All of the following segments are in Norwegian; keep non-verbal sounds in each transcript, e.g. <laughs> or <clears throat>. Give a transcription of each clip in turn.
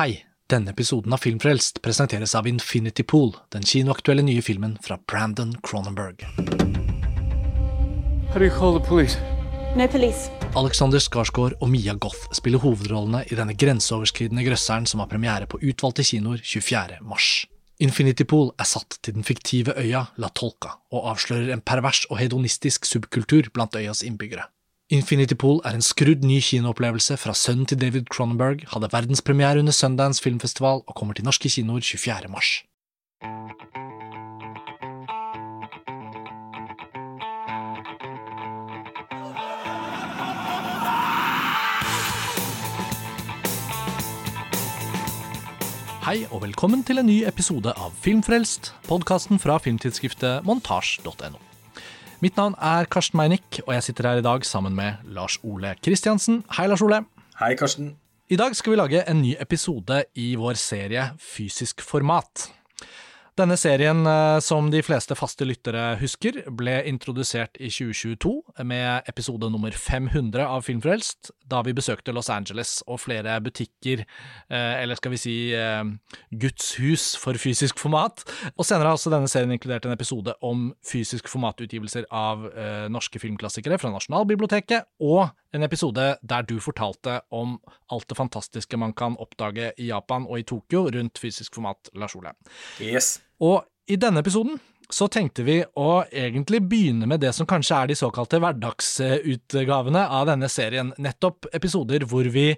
Hei, denne episoden av Filmfrelst presenteres av Infinity Pool, den kinoaktuelle nye filmen fra Brandon Cronenberg. Police? No police. Alexander Skarsgård og Mia Goth spiller hovedrollene i denne grenseoverskridende grøsseren som har premiere på utvalgte kinoer 24. mars. Infinity Pool er satt til den fiktive øya La Tolca og avslører en pervers og hedonistisk subkultur blant øyas innbyggere. Infinity Pool er en skrudd ny kinoopplevelse fra sønnen til David Cronenberg, hadde verdenspremiere under Sundance filmfestival og kommer til norske kinoer 24. mars. Hei og velkommen til en ny episode av Filmfrelst, podkasten fra filmtidsskriftet montasj.no. Mitt navn er Karsten Meinick, og jeg sitter her i dag sammen med Lars Ole Kristiansen. Hei, Lars Ole. Hei, Karsten. I dag skal vi lage en ny episode i vår serie Fysisk format. Denne serien, eh, som de fleste faste lyttere husker, ble introdusert i 2022 med episode nummer 500 av Filmfrelst, da vi besøkte Los Angeles og flere butikker, eh, eller skal vi si gudshus Guds hus for fysisk format. Og senere har også denne serien inkludert en episode om fysisk formatutgivelser av norske filmklassikere fra Nasjonalbiblioteket, og en episode der du fortalte om alt det fantastiske man kan oppdage i Japan og i Tokyo rundt fysisk format, Lars Ole. Yes. Og i denne episoden så tenkte vi å egentlig begynne med det som kanskje er de såkalte hverdagsutgavene av denne serien, nettopp episoder hvor vi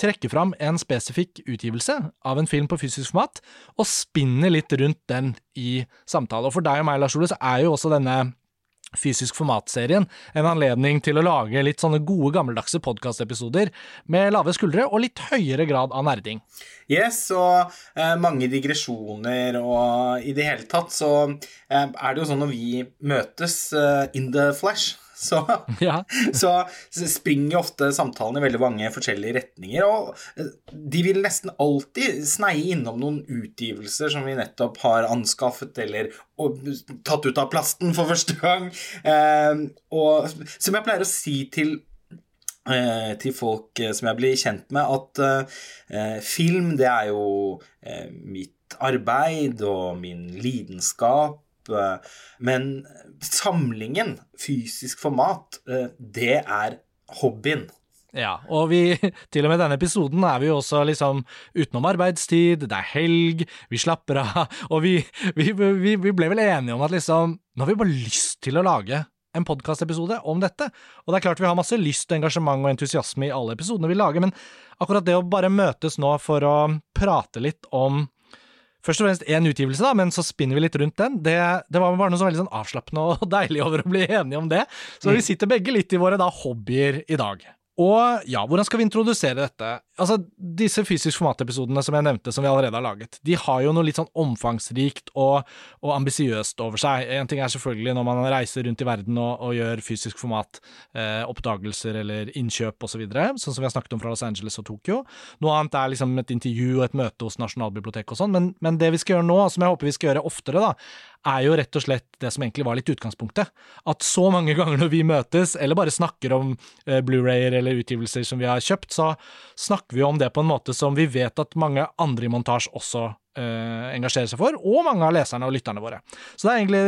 trekker fram en spesifikk utgivelse av en film på fysisk format, og spinner litt rundt den i samtale. Og for deg og meg, Lars Ole, så er jo også denne fysisk format-serien en anledning til å lage litt sånne gode, gammeldagse podkastepisoder med lave skuldre og litt høyere grad av nerding. Yes, og eh, mange digresjoner, og i det hele tatt så eh, er det jo sånn når vi møtes eh, in the flesh så, <laughs> ja. så, springer ofte samtalen i veldig mange forskjellige retninger. Og eh, de vil nesten alltid sneie innom noen utgivelser som vi nettopp har anskaffet eller tatt ut av plasten for første gang. Eh, og som jeg pleier å si til eh, til folk som jeg blir kjent med, at film, det er jo mitt arbeid og min lidenskap men samlingen, fysisk format, eh, det er hobbyen. Ja, og vi, <laughs> til og med denne episoden er vi jo også liksom utenom arbeidstid, det er helg, vi slapper av, <laughs> og vi, vi, vi, vi ble vel enige om at liksom, nå har vi bare lyst til å lage en podkastepisode om dette. Og det er klart vi har masse lyst, engasjement og entusiasme i alle episodene vi lager, men akkurat det å bare møtes nå for å prate litt om først og fremst én utgivelse, da, men så spinner vi litt rundt den. Det, det var bare noe så veldig sånn avslappende og <laughs> deilig over å bli enige om det. Så vi mm. sitter begge litt i våre da hobbyer i dag. Og ja, hvordan skal vi introdusere dette? Altså, Disse fysisk format-episodene som jeg nevnte, som vi allerede har laget, de har jo noe litt sånn omfangsrikt og, og ambisiøst over seg. En ting er selvfølgelig når man reiser rundt i verden og, og gjør fysisk format, eh, eller innkjøp osv., så videre, sånn som vi har snakket om fra Los Angeles og Tokyo. Noe annet er liksom et intervju og et møte hos Nasjonalbiblioteket og sånn, men, men det vi skal gjøre nå, som jeg håper vi skal gjøre oftere, da, er jo rett og slett det som egentlig var litt utgangspunktet. At så mange <laughs> ganger når vi møtes, eller bare snakker om eh, Blu-rayer eller utgivelser som vi har kjøpt, så snakker vi om det på en måte som vi vet at mange andre i montasje også eh, engasjerer seg for, og mange av leserne og lytterne våre. Så det er egentlig,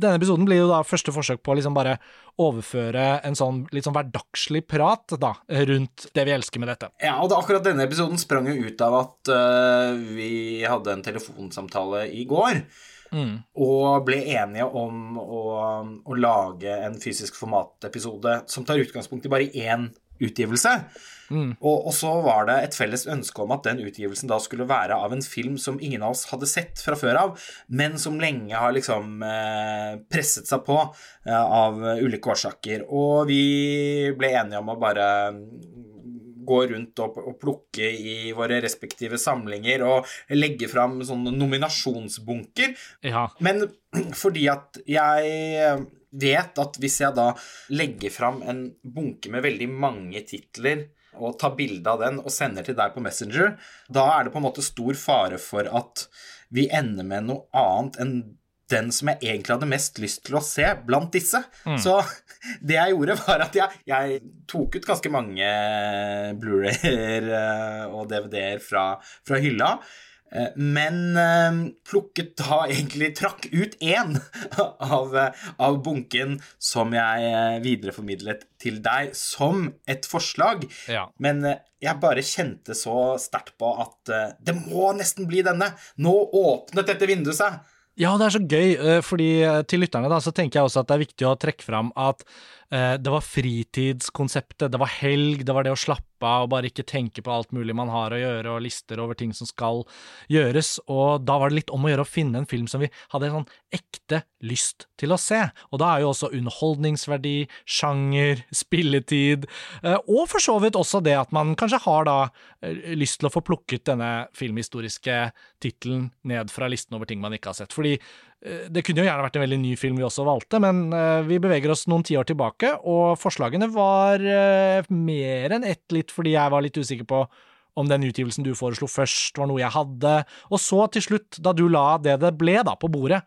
denne episoden blir jo da første forsøk på å liksom bare overføre en sånn litt sånn hverdagslig prat da, rundt det vi elsker med dette. Ja, og det, akkurat denne episoden sprang jo ut av at uh, vi hadde en telefonsamtale i går. Mm. Og ble enige om å, å, lage en fysisk formatepisode som tar utgangspunkt i bare én utgivelse. Mm. Og, og, så var det et felles ønske om at den utgivelsen da skulle være av en film som ingen av oss hadde sett fra før av, men som lenge har liksom eh, presset seg på eh, av ulike årsaker. Og vi ble enige om å bare gå rundt og, og, plukke i våre respektive samlinger og legge fram sånne nominasjonsbunker. Ja. Men <clears throat> fordi at jeg vet at hvis jeg da legger fram en bunke med veldig mange titler og tar bilde av den og sender til deg på Messenger, da er det på en måte stor fare for at vi ender med noe annet enn den som jeg egentlig hadde mest lyst til å se blant disse. Mm. Så <laughs> det jeg gjorde, var at jeg, jeg tok ut ganske mange Blu-rayer eh, og DVD-er fra, fra hylla. Eh, men eh, plukket da <laughs> egentlig Trakk ut én <laughs> av, av, bunken som jeg videreformidlet til deg som et forslag. Ja. Men jeg bare kjente så sterkt på at det må nesten bli denne. Nå åpnet dette vinduet seg. Ja, det er så gøy, fordi til lytterne da, så tenker jeg også at det er viktig å trekke fram at Eh, det var fritidskonseptet, det var helg, det var det å slappe av og bare ikke tenke på alt mulig man har å gjøre, og lister over ting som skal gjøres, og da var det litt om å gjøre å finne en film som vi hadde en sånn ekte lyst til å se, og da er jo også underholdningsverdi, sjanger, <laughs> spilletid, eh, og for så vidt også det at man kanskje har da eh, lyst til å få plukket denne filmhistoriske tittelen ned fra listen over ting man ikke har sett, fordi Eh, det kunne jo gjerne vært en veldig ny film vi også valgte, men eh, vi beveger oss noen tiår tilbake, og forslagene var eh, mer enn ett litt fordi jeg var litt usikker på om den utgivelsen du foreslo først, var noe jeg hadde, og så til slutt, da du la det det ble da på bordet,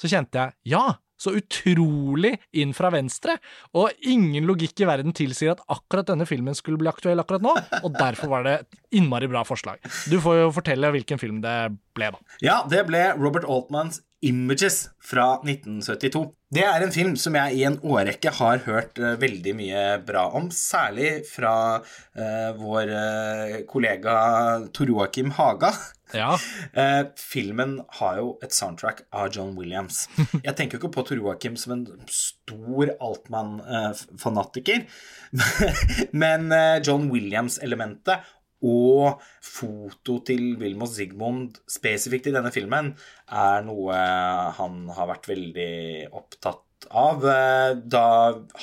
så kjente jeg ja, så utrolig inn fra venstre, og ingen logikk i verden tilsier at akkurat denne filmen skulle bli aktuell akkurat nå, og derfor var det et innmari bra forslag. Du får jo fortelle hvilken film det ble, da. Ja, det ble Robert Altmans Images fra 1972. Det er en film som jeg i en årrekke har hørt uh, veldig mye bra om, særlig fra uh, vår uh, kollega Tor Joakim Haga. Ja. <laughs> filmen har jo et soundtrack av John Williams. <laughs> Jeg tenker jo ikke på Tor Joakim som en stor Altmann-fanatiker, <laughs> men John Williams-elementet og foto til Wilmot Sigmund spesifikt i denne filmen er noe han har vært veldig opptatt av. Da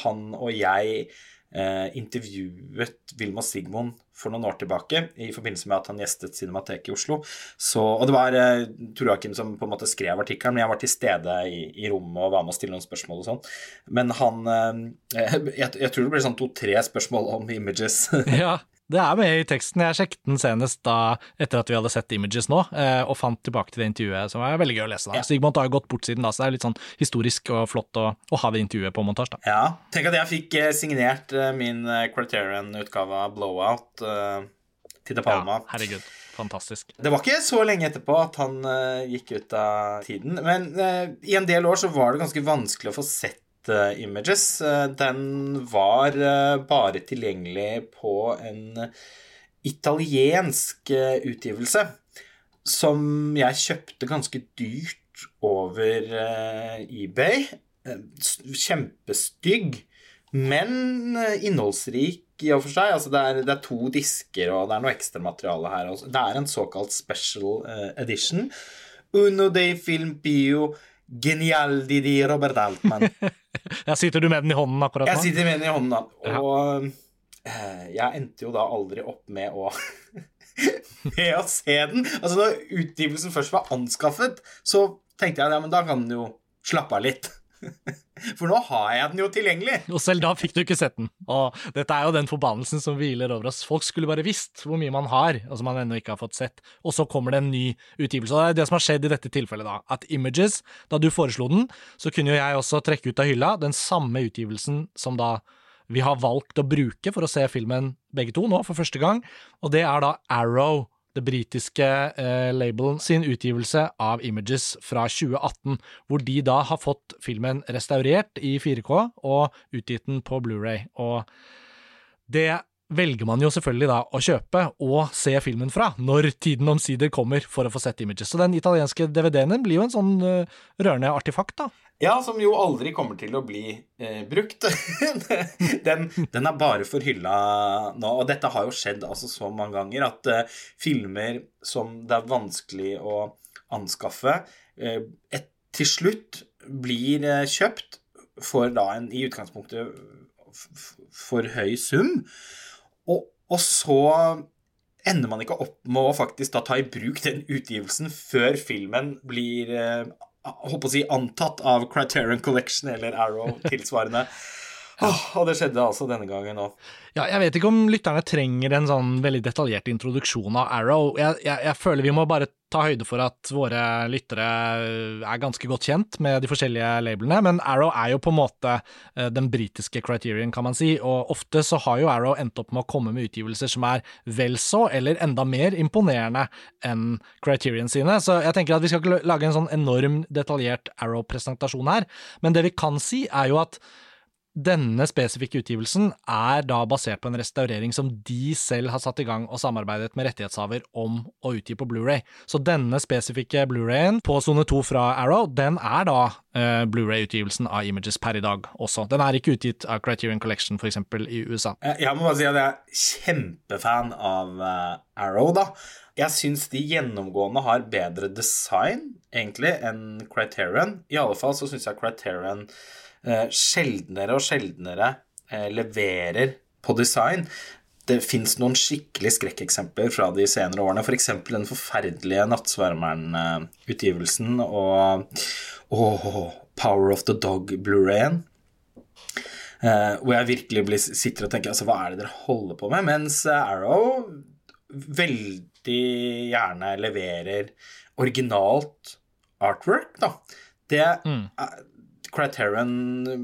han og jeg eh, intervjuet Wilmot Sigmund for noen år tilbake i forbindelse med at han gjestet Cinemateket i Oslo. Så, og det var eh, Tor som på en måte skrev artikkelen, men jeg var til stede i, i, rommet og var med å stille noen spørsmål og sånn. Men han eh, <laughs> jeg, jeg, tror det ble sånn to-tre spørsmål om images. ja. Det er med i teksten. Jeg sjekket den senest da etter at vi hadde sett Images nå, eh, og fant tilbake til det intervjuet, som var veldig gøy å lese. da. Ja. Sigmund har jo gått bort siden da, så det er litt sånn historisk og flott å, å ha det intervjuet på montasje. da. Ja, tenk at jeg fikk eh, signert eh, min Criterion-utgave av Blowout til De Palma. Ja, herregud. Fantastisk. Det var ikke så lenge etterpå at han gikk ut av tiden. Men i en del år så var det ganske vanskelig å få sett Images. Eh, den var eh, bare tilgjengelig på en italiensk eh, utgivelse som jeg kjøpte ganske dyrt over eBay. Kjempestygg, men innholdsrik i og for seg. Altså det, er, det er to disker, og det er noe ekstramateriale her. Også. Det er en såkalt special edition. Uno dei film bio Genialdi di Robert Altman. <laughs> ja, sitter du med den i hånden akkurat nå? Jeg sitter med den i hånden. Og ja. jeg endte jo da aldri opp med å <laughs> med å se den. Altså, når utgivelsen først var anskaffet, så tenkte jeg ja, men da kan den jo slappe av litt. <laughs> For nå har jeg den jo tilgjengelig. Og selv da fikk du ikke sett den. Og dette er jo den forbannelsen som hviler over oss. Folk skulle bare visst hvor mye man har, og som man ennå ikke har fått sett. Og så kommer det en ny utgivelse. Og det er det som har skjedd i dette tilfellet, da. At Images, da du foreslo den, så kunne jo jeg også trekke ut av hylla den samme utgivelsen som da vi har valgt å bruke for å se filmen begge to nå for første gang, og det er da Arrow det britiske eh, labelen sin utgivelse av Images fra 2018, hvor de da har fått filmen restaurert i 4K og utgitt den på Blu-ray. Og det velger man jo selvfølgelig da å kjøpe og se filmen fra, når tiden omsider kommer for å få sett Images. Så den italienske DVD-en blir jo en sånn uh, rørende artifakt, da. Ja, som jo aldri kommer til å bli eh, brukt. <laughs> den, den, er bare for hylla nå. Og dette har jo skjedd altså så mange ganger at eh, filmer som det er vanskelig å anskaffe, eh, et, til slutt blir eh, kjøpt for da en i utgangspunktet for høy sum. Og, og så ender man ikke opp med å faktisk da ta i bruk den utgivelsen før filmen blir eh, håper å si, antatt av Criterion Collection eller Arrow <laughs> tilsvarende. Oh, og det skjedde altså denne gangen òg. Ja, jeg vet ikke om lytterne trenger en sånn veldig detaljert introduksjon av Arrow. Jeg, jeg, jeg, føler vi må bare ta høyde for at våre lyttere er ganske godt kjent med de forskjellige labelene, men Arrow er jo på en måte eh, den britiske criterion, kan man si, og ofte så har jo Arrow endt opp med å komme med utgivelser som er vel så, eller enda mer imponerende enn criterion sine, så jeg tenker at vi skal ikke lage en sånn enorm detaljert Arrow-presentasjon her, men det vi kan si er jo at denne spesifikke utgivelsen er da basert på en restaurering som de selv har satt i gang og samarbeidet med rettighetshaver om å utgi på Blu-ray. Så denne spesifikke Blu-rayen på sone 2 fra Arrow, den er da uh, Blu-ray-utgivelsen av Images per i dag også. Den er ikke utgitt av Criterion Collection f.eks. i USA. Jeg må bare si at jeg er kjempefan av uh, Arrow, da. Jeg syns de gjennomgående har bedre design, egentlig, enn Criterion. I alle fall så syns jeg Criterion Eh, sjeldnere og sjeldnere eh, leverer på design. Det fins noen skikkelig skrekkeksempler fra de senere årene. F.eks. For den forferdelige Nattsvermeren-utgivelsen og, oh, Power of the Dog Blu-rayen. Uh, hvor jeg virkelig blir, sitter og tenker altså, hva er det dere holder på med? Mens Arrow veldig gjerne leverer originalt artwork, da. Det mm. Criterion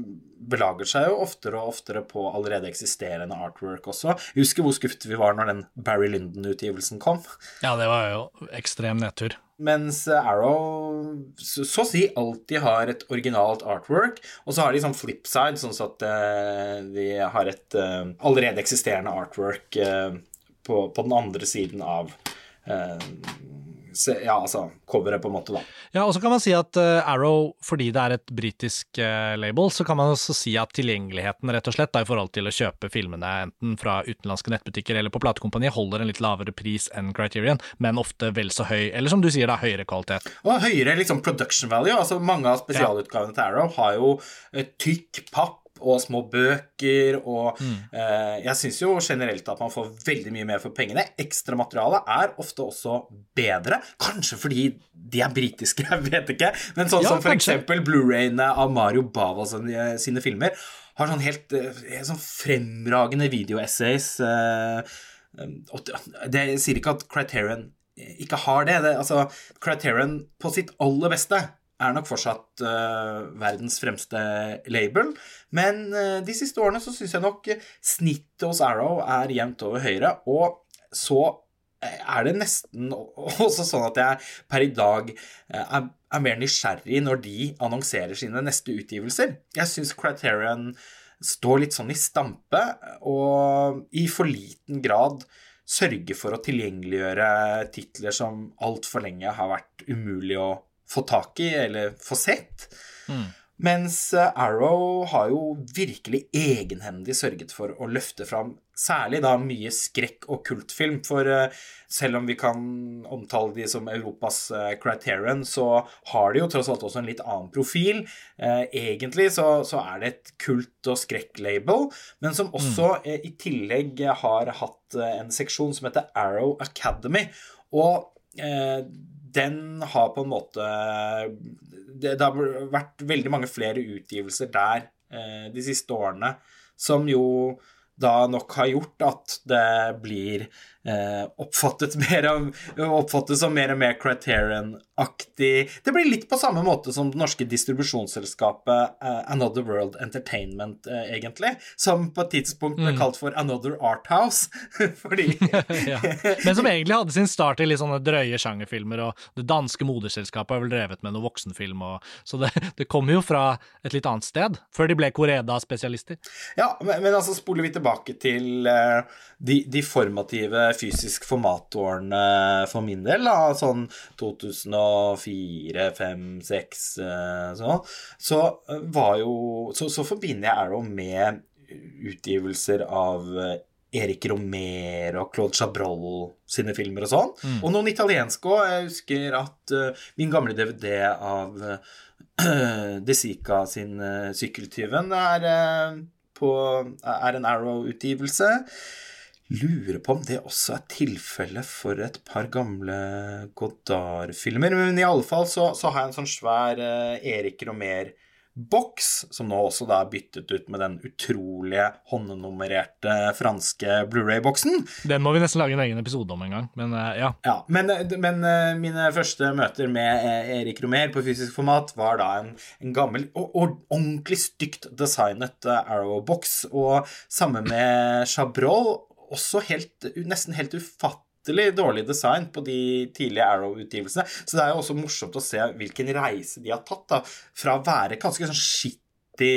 belager seg jo oftere og oftere på allerede eksisterende artwork også. Jeg husker hvor skuffet vi var når den Barry Lyndon-utgivelsen kom. Ja, det var jo ekstrem nedtur. Mens Arrow så, å si alltid har et originalt artwork, og så har de sånn flipside, sånn at uh, de har et uh, allerede eksisterende artwork uh, på, på, den andre siden av ja, altså coveret, på en måte, da. Ja, og så kan man si at uh, Arrow, fordi det er et britisk uh, label, så kan man også si at tilgjengeligheten, rett og slett, da, i forhold til å kjøpe filmene enten fra utenlandske nettbutikker eller på platekompaniet, holder en litt lavere pris enn Criterion, men ofte vel så høy, eller som du sier, da, høyere kvalitet. Og høyere liksom production value. altså Mange av spesialutgavene ja. til Arrow har jo uh, tykk papp og små bøker, og mm. eh, jeg syns jo generelt at man får veldig mye mer for pengene. Ekstramaterialet er ofte også bedre, kanskje fordi de er britiske, <laughs> jeg vet ikke, men sånn ja, som eksempel Blu-rayene av Mario Bava sine, sine filmer har sånn helt eh, sånn fremragende videoessays. Eh, det sier ikke at Criterion ikke har det. det altså, Criterion på sitt aller beste er nok fortsatt uh, verdens fremste label. Men uh, de siste årene så syns jeg nok snittet hos Arrow er jevnt over høyre. Og så er det nesten <laughs> også sånn at jeg per i dag er, er mer nysgjerrig når de annonserer sine neste utgivelser. Jeg syns Criterion står litt sånn i stampe, og i for liten grad sørger for å tilgjengeliggjøre titler som altfor lenge har vært umulig å få tak i eller få sett. Mm. Mens eh, Arrow har jo virkelig egenhendig sørget for å løfte fram særlig da mye skrekk- og kultfilm. For uh, selv om vi kan omtale de som Europas uh, criterion, så har de jo tross alt også en litt annen profil. Egentlig så, så, er det et kult- og skrekk-label, men som også mm. i tillegg har hatt en seksjon som heter Arrow Academy. Og den har på en måte det, det, har vært veldig mange flere utgivelser der eh, de siste årene, som jo da nok har gjort at det blir oppfattet, mer, oppfattet som mer og mer Criterion-aktig. Det blir litt på samme måte som det norske distribusjonsselskapet eh, Another World Entertainment, eh, egentlig, som på et tidspunkt ble mm. kalt for Another Art House, <laughs> fordi <laughs> ja. Men som egentlig hadde sin start i litt sånne drøye sjangerfilmer, og det danske moderselskapet har vel drevet med noe voksenfilm, og, så det, det kommer jo fra et litt annet sted, før de ble Koreda-spesialister. Ja, men, men, altså spoler vi tilbake til de, de formative fysisk formatårene for min del, da, sånn 2004, 5, 6 sånn, så eh, var jo så, så forbinder jeg Arrow med utgivelser av eh, Erik Romer og Claude Chabrol sine filmer og sånn. Mm. Og noen italienske òg. Jeg husker at uh, min gamle DVD av uh, <clears throat> De Sica sin uh, Sykkeltyven er, uh, er en Arrow-utgivelse. Lurer på om det også er tilfellet for et par gamle Godard-filmer. Men i alle fall så, så har jeg en sånn svær eh, Erik Romer boks, som nå også da er byttet ut med den utrolige håndnummererte franske Blu-ray-boksen. Den må vi nesten lage en egen episode om en gang, men eh, ja. ja men, men eh, mine første møter med uh, Erik Romer på fysisk format var da en, en gammel og, og, ordentlig stygt designet Arrow-boks, og sammen med Chabrol også helt, nesten helt ufattelig dårlig design på de tidlige Arrow-utgivelsene. Så det er jo også morsomt å se hvilken reise de har tatt, da, fra å være ganske sånn shitty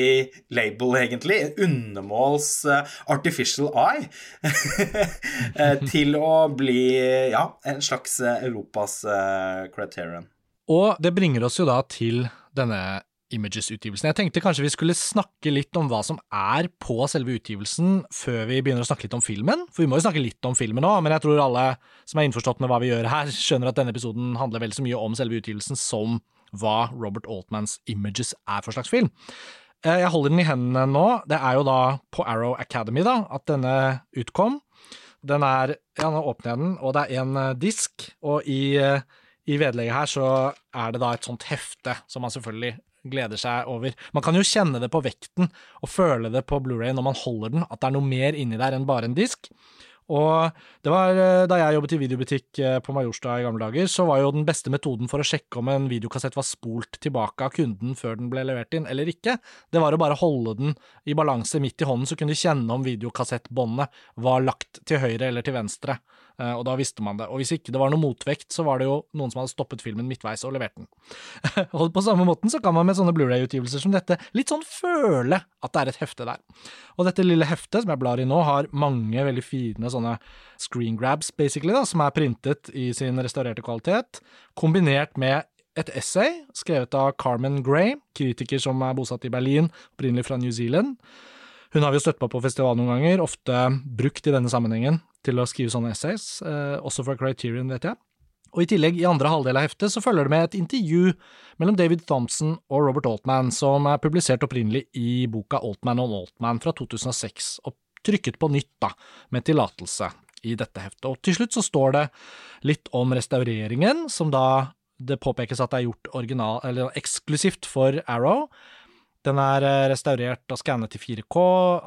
label, egentlig. Undermåls uh, artificial eye. <laughs> Eh, <laughs> til å bli ja, en slags uh, Europas uh, criterion. Og det bringer oss jo da til denne Images-utgivelsen. Jeg tenkte kanskje vi skulle snakke litt om hva som er på selve utgivelsen, før vi begynner å snakke litt om filmen. For vi må jo snakke litt om filmen òg, men jeg tror alle som er innforstått med hva vi gjør her, skjønner at denne episoden handler vel så mye om selve utgivelsen som hva Robert Altmans Images er for slags film. Eh, jeg holder den i hendene nå. Det er jo da på Arrow Academy da, at denne utkom. Den er Ja, nå åpner jeg den, og det er en eh, disk, og i eh, i vedlegget her så er det da et sånt hefte som man selvfølgelig gleder seg over. Man kan jo kjenne det på vekten og føle det på Blu-ray når man holder den, at det er noe mer inni der enn bare en disk. Og det var eh, da jeg jobbet i videobutikk eh, på Majorstua i gamle dager, så var jo den beste metoden for å sjekke om en videokassett var spolt tilbake av kunden før den ble levert inn, eller ikke, det var å bare holde den i balanse midt i hånden, så kunne du kjenne om videokassettbåndet var lagt til høyre eller til venstre. Eh, og da visste man det. Og hvis ikke det var noe motvekt, så var det jo noen som hadde stoppet filmen midtveis og levert den. <laughs> og på samme måten så kan man med sånne Blu-ray-utgivelser som dette litt sånn føle at det er et hefte der. Og dette lille heftet som jeg blar i nå, har mange veldig fine sånne screen grabs, basically, da, som er printet i sin restaurerte kvalitet, kombinert med et essay skrevet av Carmen Gray, kritiker som er bosatt i Berlin, opprinnelig fra New Zealand. Hun har vi jo støtt på på festival noen ganger, ofte brukt i denne sammenhengen til å skrive sånne essays, eh, også fra Criterion, vet jeg. Og I tillegg, i andre halvdel av heftet, så følger det med et intervju mellom David Thompson og Robert Altman, som er publisert opprinnelig i boka Altman on Altman fra 2006, og trykket på nytt, da, med tillatelse i dette heftet. Og til slutt så står det litt om restaureringen, som da det påpekes at det er gjort original, eller eksklusivt for Arrow, den er eh, restaurert og skannet i 4K,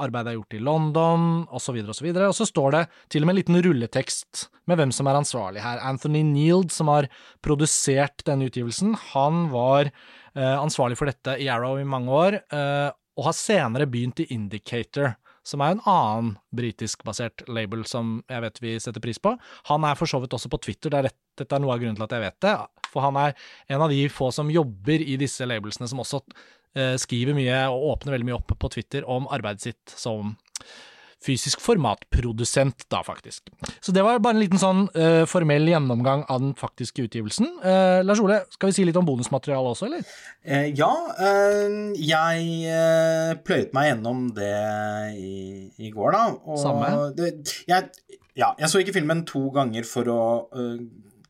arbeidet er gjort i London, osv., osv. Og, og så står det til og med en liten rulletekst med hvem som er ansvarlig her. Anthony Neild, som har produsert denne utgivelsen, han var eh, ansvarlig for dette i Arrow i mange år, eh, og har senere begynt i Indicator som er en annen britisk-basert label som jeg vet vi setter pris på. Han er for så vidt også på Twitter, det er rett, dette er noe av grunnen til at jeg vet det. For han er en av de få som jobber i disse labelsene, som også skriver mye og åpner veldig mye opp på Twitter om arbeidet sitt som fysisk formatprodusent, da, faktisk. Så det var bare en liten sånn uh, formell gjennomgang av den faktiske utgivelsen. Uh, Lars Ole, skal vi si litt om bonusmaterialet også, eller? Uh, ja, jeg pløyet meg gjennom det i, i går, da. Og Samme. Det, jeg, ja, jeg så ikke filmen to ganger for å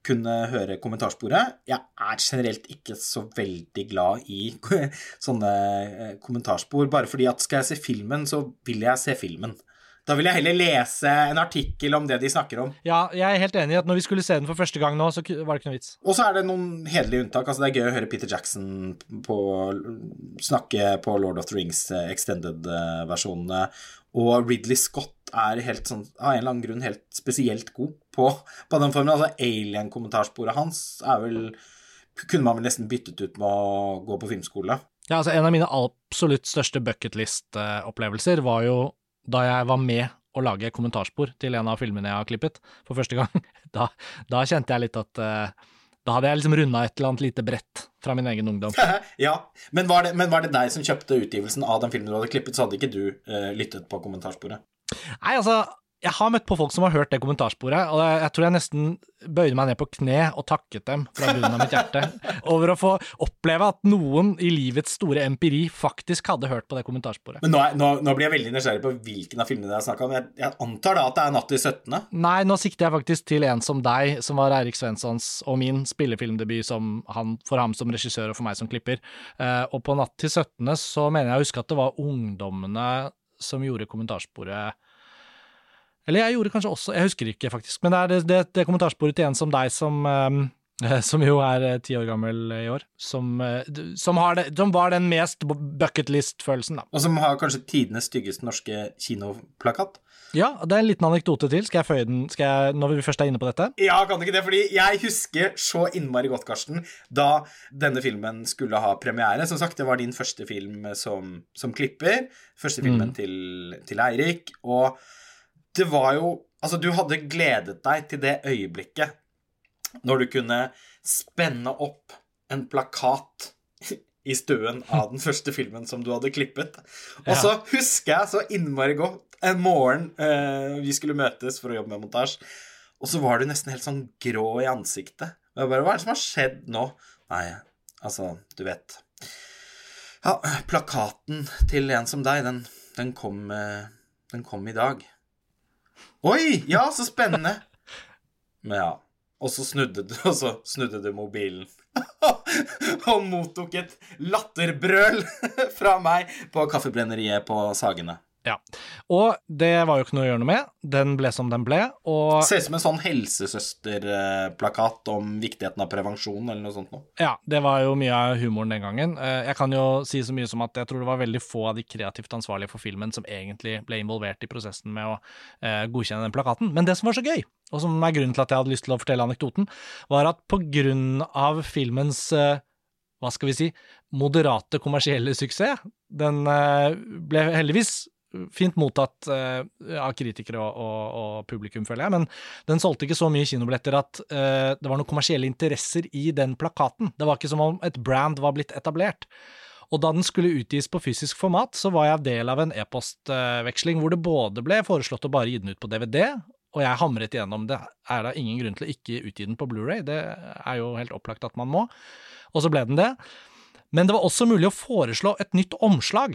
kunne høre kommentarsporet. Jeg er generelt ikke så veldig glad i <laughs> sånne eh, kommentarspor, bare fordi at skal jeg se filmen, så vil jeg se filmen. Da vil jeg heller lese en artikkel om det de snakker om. Ja, jeg er helt enig i at når vi skulle se den for første gang nå, så var det ikke noe vits. Og så er det noen hederlige unntak. Altså, det er gøy å høre Peter Jackson på, snakke på Lord of the Rings eh, extended-versjonene. Og Ridley Scott er helt sånn, av en eller annen grunn helt spesielt god på, på den formen. Altså Alien-kommentarsporet hans er vel kunne man vel nesten byttet ut med å gå på filmskole. Ja, altså En av mine absolutt største bucketlist-opplevelser var jo da jeg var med å lage kommentarspor til en av filmene jeg har klippet for første gang. <laughs> Da, da kjente jeg litt at uh, da hadde jeg liksom runda et eller annet lite brett fra min egen ungdom. <laughs> ja, men var, det, men var, det, deg som kjøpte utgivelsen av den filmen du hadde klippet, så hadde ikke du uh, lyttet på kommentarsporet? Nei, altså, jeg har møtt på folk som har hørt det kommentarsporet, og jeg tror jeg nesten bøyde meg ned på kne og takket dem fra bunnen av mitt hjerte <laughs> over å få oppleve at noen i livets store empiri faktisk hadde hørt på det kommentarsporet. Men nå, er, nå, nå blir jeg veldig nysgjerrig på hvilken av filmene det er snakk om. Jeg, jeg, antar da at det er Natt til 17.? Nei, nå sikter jeg faktisk til en som deg, som var Eirik Svenssons og min spillefilmdebut han, for ham som regissør og for meg som klipper. Uh, og på Natt til 17. så mener jeg å huske at det var ungdommene som gjorde kommentarsporet eller jeg gjorde kanskje også Jeg husker ikke, faktisk. Men det er det, det, det kommentarsporet til en som deg som um, <laughs> Som jo er ti år gammel i år. Som, som, det, som var den mest bucketlist-følelsen, da. Og som har kanskje tidenes styggeste norske kinoplakat. Ja, det er en liten anekdote til. Skal jeg føye den skal jeg, når vi først er inne på dette? Ja, kan du ikke det? Fordi jeg husker så innmari godt, Karsten, da denne filmen skulle ha premiere. Som sagt, det var din første film som, som klipper. Første filmen mm. til, til Eirik. Og det var jo Altså, du hadde gledet deg til det øyeblikket når du kunne spenne opp en plakat i stuen av den første filmen som du hadde klippet. Og så husker jeg så innmari godt en morgen eh, vi skulle møtes for å jobbe med montasje, og så var du nesten helt sånn grå i ansiktet. Og jeg bare Hva er det som har skjedd nå? Nei, altså, du vet Ja, plakaten til en som deg, den, den kom eh, Den kom i dag. Oi! Ja, så spennende. <laughs> Men ja. Og så snudde du, og så snudde du mobilen. <laughs> og mottok et latterbrøl <laughs> fra meg på kaffebrenneriet på Sagene. Ja. Og det var jo ikke noe å gjøre noe med. Den ble som den ble, og Ser ut som en sånn helsesøsterplakat om viktigheten av prevensjon, eller noe sånt noe. Ja, det var jo mye av humoren den gangen. Eh, jeg kan jo si så mye som at jeg tror det var veldig få av de kreativt ansvarlige for filmen som egentlig ble involvert i prosessen med å eh, godkjenne den plakaten. Men det som var så gøy, og som er grunnen til at jeg hadde lyst til å fortelle anekdoten, var at på grunn av filmens eh, hva skal vi si, moderate kommersielle suksess. Den ble heldigvis fint mottatt uh, av kritikere og, og, og, publikum, føler jeg, men den solgte ikke så mye kinobilletter at uh, det var noen kommersielle interesser i den plakaten. Det var ikke som om et brand var blitt etablert. Og da den skulle utgis på fysisk format, så var jeg del av en e-postveksling hvor det både ble foreslått å bare gi den ut på DVD, og jeg hamret igjennom det. Er da ingen grunn til å ikke utgi den på Blu-ray? Det er jo helt opplagt at man må. Og så ble den det. Men det var også mulig å foreslå et nytt omslag.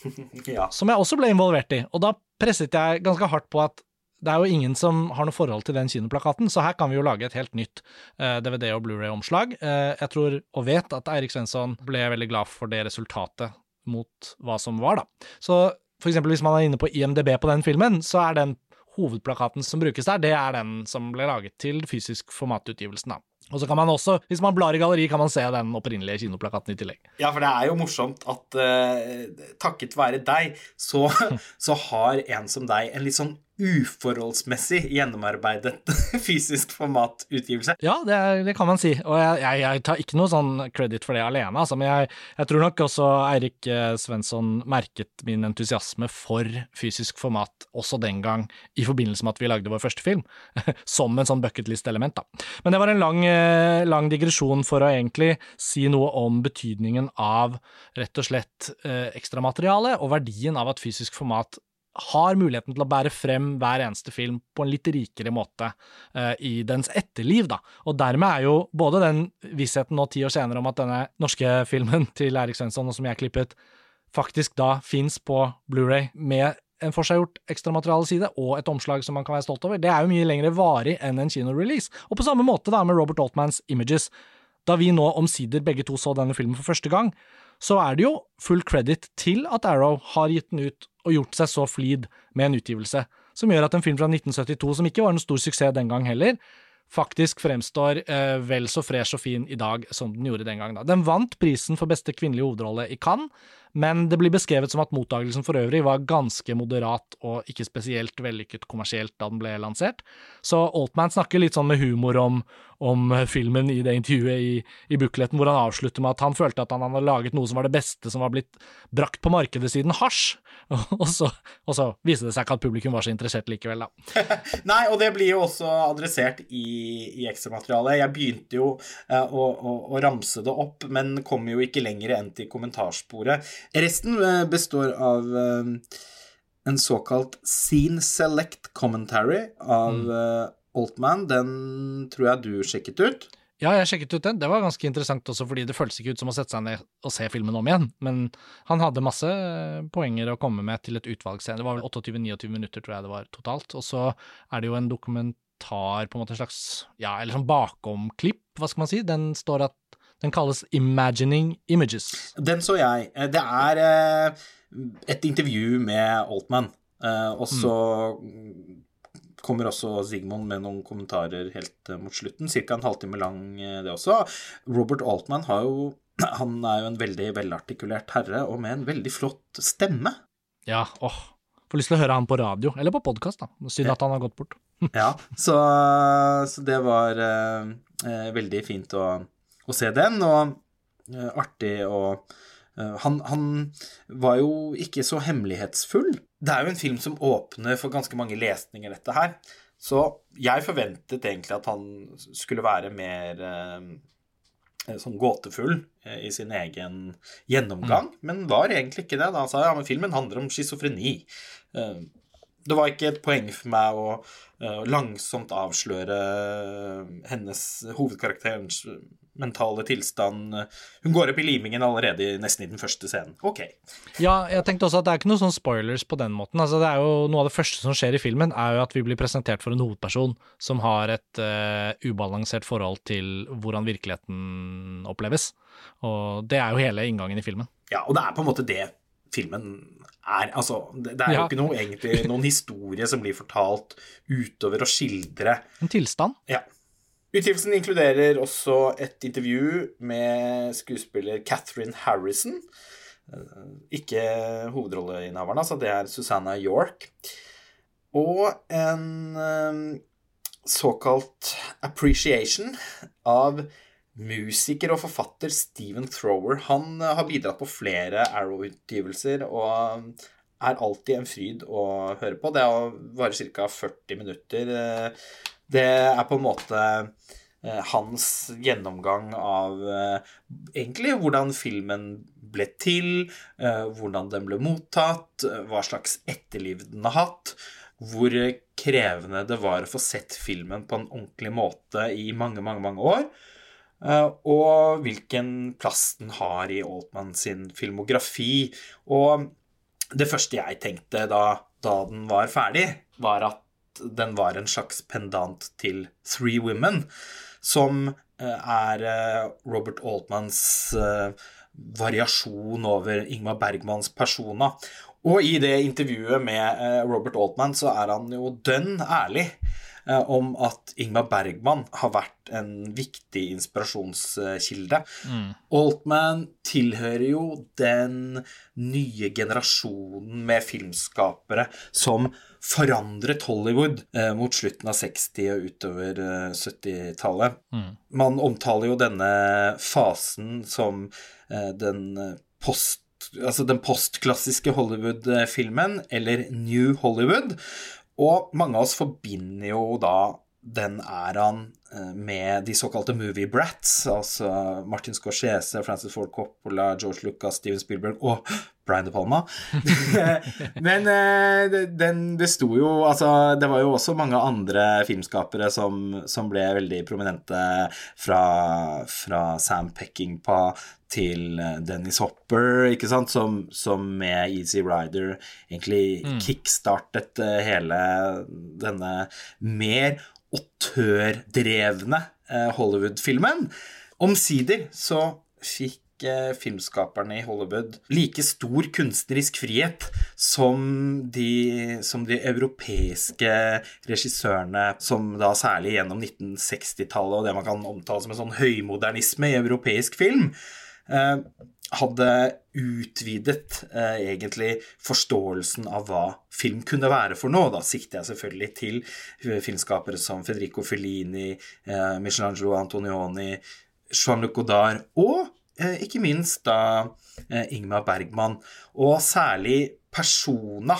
<laughs> ja. som jeg også ble involvert i. Og da presset jeg ganske hardt på at det er jo ingen som har noe forhold til den kinoplakaten, så her kan vi jo lage et helt nytt eh, DVD- og Blu-ray-omslag. Uh, jeg tror og vet at Eirik Svensson ble veldig glad for det resultatet mot hva som var, da. Så for eksempel hvis man er inne på IMDb på den filmen, så er den hovedplakaten som brukes der, det er den som ble laget til fysisk formatutgivelsen, da. Og så kan man også, hvis man blar i galleri, kan man se den opprinnelige kinoplakaten i tillegg. Ja, for det er jo morsomt at uh, takket være deg, så, <laughs> så har en som deg en litt sånn uforholdsmessig gjennomarbeidet <laughs> fysisk formatutgivelse. Ja, det, det, kan man si, og jeg, jeg, jeg, tar ikke noe sånn credit for det alene, altså, men jeg, jeg, tror nok også Eirik eh, Svensson merket min entusiasme for fysisk format også den gang, i forbindelse med at vi lagde vår første film, <laughs> som en sånn bucketlist-element, da. Men det var en lang, eh, lang digresjon for å egentlig si noe om betydningen av rett og slett eh, ekstramateriale og verdien av at fysisk format har muligheten til å bære frem hver eneste film på en litt rikere måte uh, i dens etterliv, da. Og dermed er jo både den vissheten nå ti år senere om at denne norske filmen <laughs> til Erik Svensson, og som jeg klippet, faktisk da fins på Blu-ray med en forseggjort ekstramaterialeside og et omslag som man kan være stolt over, det er jo mye lengre varig enn en kinorelease. Og på samme måte da med Robert Altmans Images. Da vi nå omsider begge to så denne filmen for første gang, så er det jo full credit til at Arrow har gitt den ut og gjort seg så flid med en utgivelse, som gjør at en film fra 1972, som ikke var en stor suksess den gang heller, faktisk fremstår eh, vel så fresh og fin i dag som den gjorde den gang. Da. Den vant prisen for beste kvinnelige hovedrolle i Cannes, men det blir beskrevet som at mottagelsen for øvrig var ganske moderat og ikke spesielt vellykket kommersielt da den ble lansert. Så Altman snakker litt sånn med humor om, om filmen i det intervjuet i, i bukletten, hvor han avslutter med at han følte at han hadde laget noe som var det beste som var blitt brakt på markedet siden hasj, <laughs> og så, og så viste det seg ikke at publikum var så interessert likevel, da. <laughs> Nei, og det blir jo også adressert i, i ekstramaterialet. Jeg begynte jo uh, å, å, å ramse det opp, men kom jo ikke lenger enn til kommentarsporet. Resten eh, består av eh, en såkalt Scene Select Commentary av mm. Eh, Altman. Den tror jeg du sjekket ut. Ja, jeg sjekket ut den. Det var ganske interessant også, fordi det føltes ikke ut som å sette seg ned og se filmen om igjen. Men han hadde masse poenger å komme med til et utvalg Det var vel 28-29 minutter, tror jeg det var totalt. Og så er det jo en dokumentar, på en måte en slags ja, eller sånn bakomklipp, hva skal man si. Den står at den kalles Imagining Images. Den så jeg. Eh, det er eh, et intervju med Altman, eh, og så mm. kommer også Sigmund med noen kommentarer helt mot slutten. Ca. en halvtime lang, det også. Robert Altman har jo <clears throat> han er jo en veldig velartikulert herre, og med en veldig flott stemme. Ja, åh. Får lyst til å høre han på radio, eller på podkast, da. Synd at han har gått bort. ja, så, så, det var eh, veldig fint å, å, se den, og eh, artig å eh, han, han, var jo ikke så hemmelighetsfull. Det er jo en film som åpner for ganske mange lesninger, dette her. Så jeg forventet egentlig at han skulle være mer eh, Eh, sånn gåtefull eh, i sin egen gjennomgang, mm. men var egentlig ikke det. Da han sa ja, men filmen handler om schizofreni. Eh, det var ikke et poeng for meg å langsomt avsløre hennes hovedkarakterens mentale tilstand Hun går opp i limingen allerede nesten i den første scenen. Ok. Ja, jeg tenkte også at det er ikke noen sånn spoilers på den måten. Altså, det er jo Noe av det første som skjer i filmen, er jo at vi blir presentert for en hovedperson som har et uh, ubalansert forhold til hvordan virkeligheten oppleves. Og det er jo hele inngangen i filmen. Ja, og det er på en måte det filmen er. Altså, det, det er ja. jo ikke noe, egentlig, noen historie som blir fortalt utover å skildre En tilstand. Ja. Utgivelsen inkluderer også et intervju med skuespiller Catherine Harrison. Eh, ikke hovedrolleinnehaveren, altså. Det er Susanna York. Og en eh, såkalt appreciation av musiker og forfatter Stephen Thrower. Han eh, har bidratt på flere Arrow-utgivelser og er alltid en fryd å høre på. Det varer ca. 40 minutter. Det er på en måte eh, hans gjennomgang av eh, egentlig hvordan filmen ble til, eh, hvordan den ble mottatt, hva slags etterliv den har hatt, hvor krevende det var å få sett filmen på en ordentlig måte i mange, mange, mange år. Og hvilken plass den har i Altman sin filmografi. Og det første jeg tenkte da, da den var ferdig, var at den var en slags pendant til Three Women, som eh, er eh, Robert Altmans eh, variasjon over Ingmar Bergmans persona. Og i det intervjuet med Robert Altman så er han jo dønn ærlig om at Ingmar Bergman har vært en viktig inspirasjonskilde. Mm. Altman tilhører jo den nye generasjonen med filmskapere som forandret Hollywood eh, mot slutten av 60- og utover eh, 70-tallet. Mm. Man omtaler jo denne fasen som eh, den post altså den postklassiske Hollywood-filmen, eller New Hollywood. Og mange av oss forbinder jo da den æraen eh, med de såkalte movie brats, altså Martin Scorsese, Francis Ford Coppola, George Lucas, Steven Spielberg og Brian De Palma. <laughs> Men eh, den besto jo Altså, det var jo også mange andre filmskapere som, som ble veldig prominente fra, fra Sam Peckinpah til eh, Dennis Hopper, ikke sant, som, som med Easy Rider egentlig mm. kickstartet hele denne mer autørdrevne uh, Hollywood-filmen. Omsider så fikk filmskaperne i Hollywood like stor kunstnerisk frihet som de, som de europeiske regissørene, som da særlig gjennom 1960-tallet og det man kan omtale som en sånn høymodernisme i europeisk film, Eh, hadde utvidet eh, egentlig forståelsen av hva film kunne være for noe. Da sikter jeg selvfølgelig til eh, filmskapere som Federico Fellini, eh, Michelangelo Antonioni, Jean-Luc Godard og eh, ikke minst da eh, Ingmar Bergman. Og særlig Persona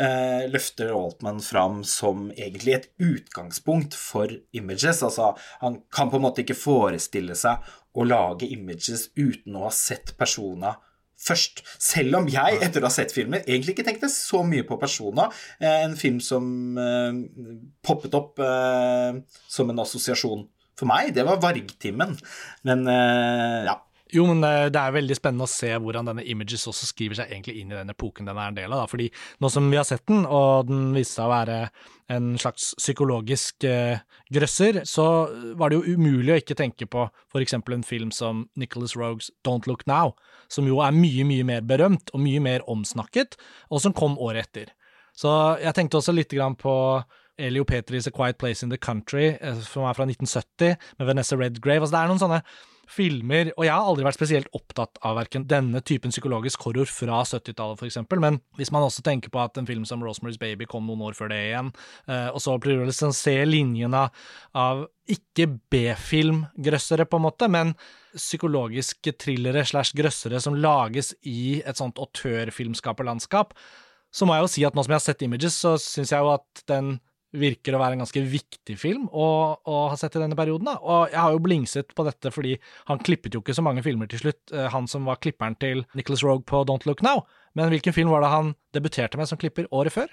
eh, løfter Altman fram som egentlig et utgangspunkt for images. Altså, han kan på en måte ikke forestille seg å lage images uten å ha sett persona først. Selv om jeg, etter å ha sett filmen, egentlig ikke tenkte så mye på Persona. Eh, en film som eh, poppet opp eh, som en assosiasjon for meg. Det var Vargtimen. Men eh, ja. Jo, men eh, det er veldig spennende å se hvordan denne Images også skriver seg egentlig inn i den epoken den er en del av. Da. Fordi nå som vi har sett den, og den viste seg å være en slags psykologisk eh, grøsser, så var det jo umulig å ikke tenke på eksempel en film som Nicholas Rogues Don't Look Now, som jo er mye, mye mer berømt og mye mer omsnakket, og som kom året etter. Så jeg tenkte også litt på Elio Petris A Quiet Place in the Country, som er fra 1970, med Vanessa Redgrave. Altså, det er noen sånne filmer, og jeg har aldri vært spesielt opptatt av verken denne typen psykologisk horror fra 70-tallet, for eksempel, men hvis man også tenker på at en film som Rosemary's Baby kom noen år før det igjen, og så prøver å liksom se linjene av ikke B-film-grøssere, på en måte, men psykologiske thrillere slash grøssere som lages i et sånt autørfilmskaperlandskap, så må jeg jo si at nå som jeg har sett Images, så syns jeg jo at den virker å være en ganske viktig film å, å ha sett i denne perioden. Da. Og jeg har jo blingset på dette fordi han klippet jo ikke så mange filmer til slutt, eh, han som var klipperen til Nicholas Rogue på Don't Look Now. Men hvilken film var det han debuterte med som klipper året før?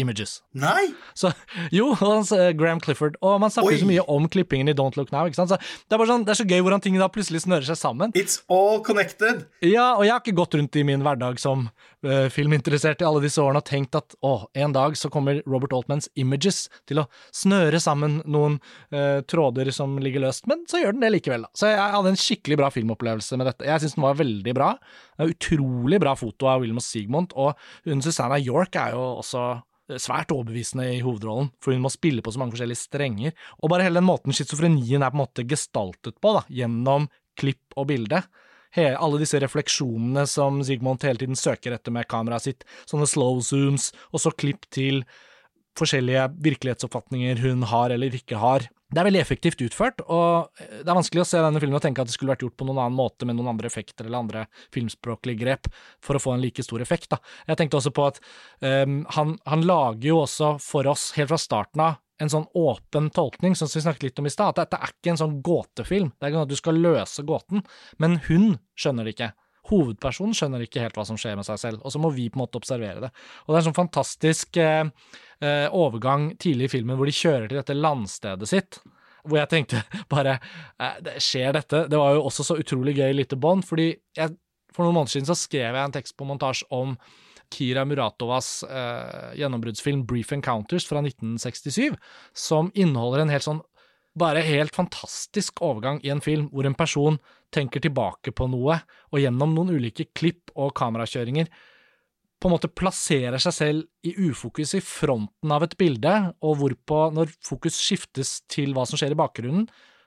Images. Nei! Så, jo, hans, uh, Graham Clifford. Og man snakker Oi. så mye om klippingen i Don't Look Now. ikke sant? Så det, er bare sånn, det er så gøy hvordan ting da plutselig snører seg sammen. It's all connected! Ja, og jeg har ikke gått rundt i min hverdag som uh, filminteressert i alle disse årene og tenkt at å, en dag så kommer Robert Altmans Images til å snøre sammen noen uh, tråder som ligger løst, men så gjør den det likevel, da. Så jeg hadde en skikkelig bra filmopplevelse med dette. Jeg syns den var veldig bra. Det Utrolig bra foto av William og Sigmund, og hun Susanna York er jo også svært overbevisende i hovedrollen, for hun må spille på så mange forskjellige strenger. Og bare hele den måten schizofrenien er på en måte gestaltet på, da, gjennom klipp og bilde. He, alle disse refleksjonene som Sigmund hele tiden søker etter med kameraet sitt, sånne slow zooms, og så klipp til forskjellige virkelighetsoppfatninger hun har eller ikke har. Det er veldig effektivt utført, og det er vanskelig å se denne filmen og tenke at det skulle vært gjort på noen annen måte med noen andre effekter eller andre filmspråklige grep for å få en like stor effekt. Da. Jeg tenkte også på at um, han, han, lager jo også for oss, helt fra starten av, en sånn åpen tolkning, som vi snakket litt om i stad, at dette er ikke en sånn gåtefilm. Det er ikke sånn at du skal løse gåten, men hun skjønner det ikke hovedpersonen skjønner ikke helt hva som skjer med seg selv, og så må vi på en måte observere det. Og det er en sånn fantastisk eh, eh, overgang tidlig i filmen hvor de kjører til dette landstedet sitt. Hvor jeg tenkte <laughs> bare eh, Skjer dette? Det var jo også så utrolig gøy lite bånd, fordi jeg, for noen måneder siden så skrev jeg en tekst på montasje om Kira Muratovas eh, gjennombruddsfilm Brief Encounters fra 1967, som inneholder en helt sånn bare helt fantastisk overgang i en film hvor en person tenker tilbake på noe, og gjennom noen ulike klipp og kamerakjøringer på en måte plasserer seg selv i ufokus i fronten av et bilde, og hvorpå, når fokus skiftes til hva som skjer i bakgrunnen,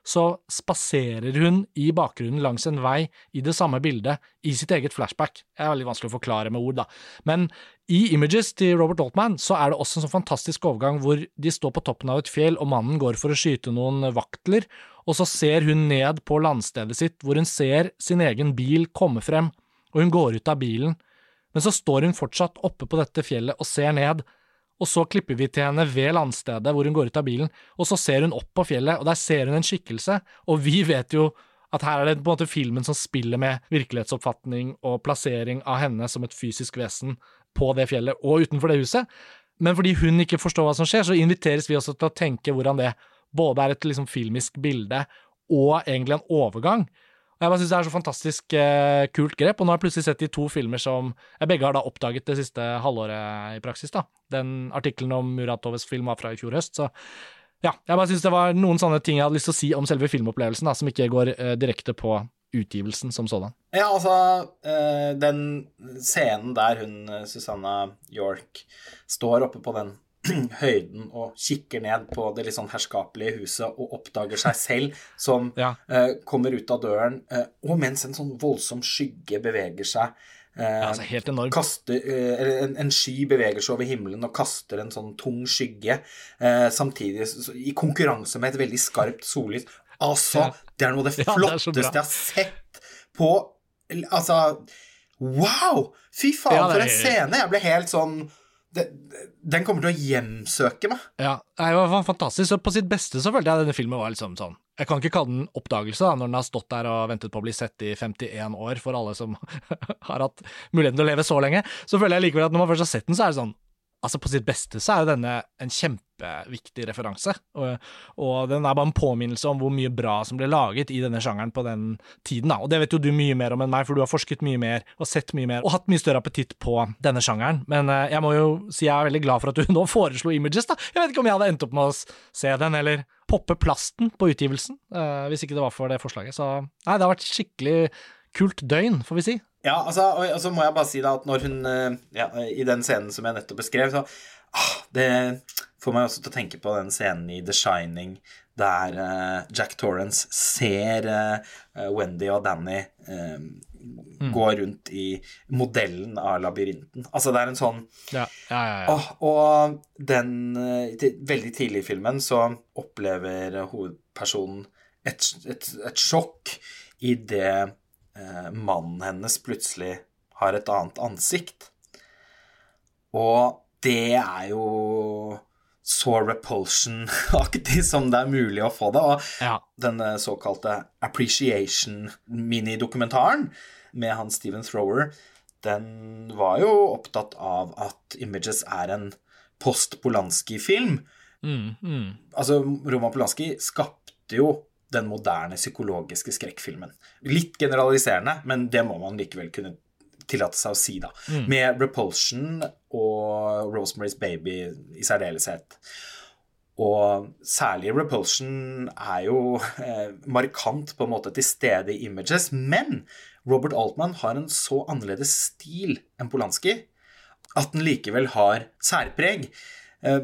så spaserer hun i bakgrunnen langs en vei i det samme bildet, i sitt eget flashback. Det er veldig vanskelig å forklare med ord, da. Men i Images til Robert Altman så er det også en sånn fantastisk overgang hvor de står på toppen av et fjell, og mannen går for å skyte noen vaktler, og så ser hun ned på landstedet sitt, hvor hun ser sin egen bil komme frem, og hun går ut av bilen men så står hun fortsatt oppe på dette fjellet og ser ned, og så klipper vi til henne ved landstedet hvor hun går ut av bilen, og så ser hun opp på fjellet, og der ser hun en skikkelse, og vi <laughs> vet jo at her er det på en måte filmen som spiller med virkelighetsoppfatning og plassering av henne som et fysisk vesen på det fjellet og utenfor det huset, men fordi hun ikke forstår hva som skjer, så inviteres vi også til å tenke hvordan det både er et liksom filmisk bilde og egentlig en overgang. Jeg bare synes det er så fantastisk eh, kult grep, og nå har jeg plutselig sett de to filmer som jeg begge har da oppdaget det siste halvåret i praksis. da. Den artikkelen om Muratoves film var fra i fjor høst, så ja, jeg bare synes det var noen sånne ting jeg hadde lyst til å si om selve filmopplevelsen, da, som ikke går eh, direkte på utgivelsen som sådan. Ja, altså, eh, den scenen der hun, eh, Susanna York, står oppe på den <clears throat> høyden og kikker ned på det litt sånn herskapelige huset og oppdager seg selv som ja. uh, kommer ut av døren, uh, og mens en sånn voldsom skygge beveger seg uh, ja, altså helt enormt. Kaster, en, en, sky beveger seg over himmelen og kaster en sånn tung skygge, samtidig i konkurranse med et veldig skarpt sollys. Altså, ja. det er noe av det <laughs> flotteste jeg har sett på Altså, wow! Fy faen, for en scene! Jeg ble helt sånn den kommer til å hjemsøke meg. Ja, det var fantastisk. Så på sitt beste så følte jeg denne filmen var liksom sånn Jeg kan ikke kalle den oppdagelse, da, når den har stått der og ventet på å bli sett i 51 år, for alle som <laughs> har hatt muligheten til å leve så lenge. Så føler jeg likevel at når man først har sett den, så er det sånn Altså, på sitt beste så er jo denne en kjempeviktig referanse, og, og, den er bare en påminnelse om hvor mye bra som ble laget i denne sjangeren på den tiden, da. Og det vet jo du mye mer om enn meg, for du har forsket mye mer og sett mye mer og hatt mye større appetitt på denne sjangeren. Men uh, jeg må jo si jeg er veldig glad for at du <laughs> nå foreslo Images, da. Jeg vet ikke om jeg hadde endt opp med å se den, eller poppe plasten på utgivelsen, uh, hvis ikke det var for det forslaget. Så nei, det har vært skikkelig kult døgn, får vi si. Ja, altså, og, og, så må jeg bare si da at når hun eh, ja, I den scenen som jeg nettopp beskrev, så ah, Det får meg også til å tenke på den scenen i The Shining der uh, Jack Torrance ser uh, Wendy og Danny uh, mm. gå rundt i modellen av labyrinten. Altså, det er en sånn ja, ja, ja. Og, og den Veldig tidlig i filmen så opplever hovedpersonen et, et, et sjokk idet eh, mannen hennes plutselig har et annet ansikt. Og det er jo så repulsion-aktig <laughs> som det er mulig å få det. Og ja. denne såkalte appreciation-minidokumentaren med han Steven Thrower, den var jo opptatt av at Images er en post-Polanski-film. Mm, mm. Altså, Roman Polanski skapte jo den moderne psykologiske skrekkfilmen. Litt generaliserende, men det må man likevel kunne tillate seg å si, da. Mm. Med Repulsion og Rosemary's Baby i særdeleshet. Og særlig Repulsion er jo eh, markant på en måte til stede i Images, men Robert Altman har en så annerledes stil enn Polanski at den likevel har særpreg. Eh,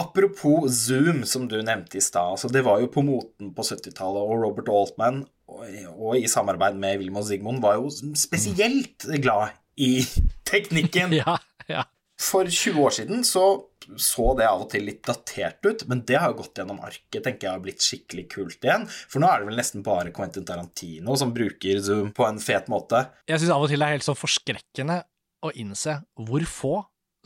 apropos Zoom, som du nevnte i stad. Altså, det var jo på moten på 70-tallet, og Robert Altman og i samarbeid med Wilhelm og Sigmund, var jo spesielt glad i <laughs> teknikken. ja, ja. For 20 år siden så så det av og til litt datert ut, men det har jo gått gjennom arket, tenker jeg har blitt skikkelig kult igjen. For nå er det vel nesten bare Quentin Tarantino som bruker Zoom på en fet måte. Jeg syns av og til det er helt så forskrekkende å innse hvor få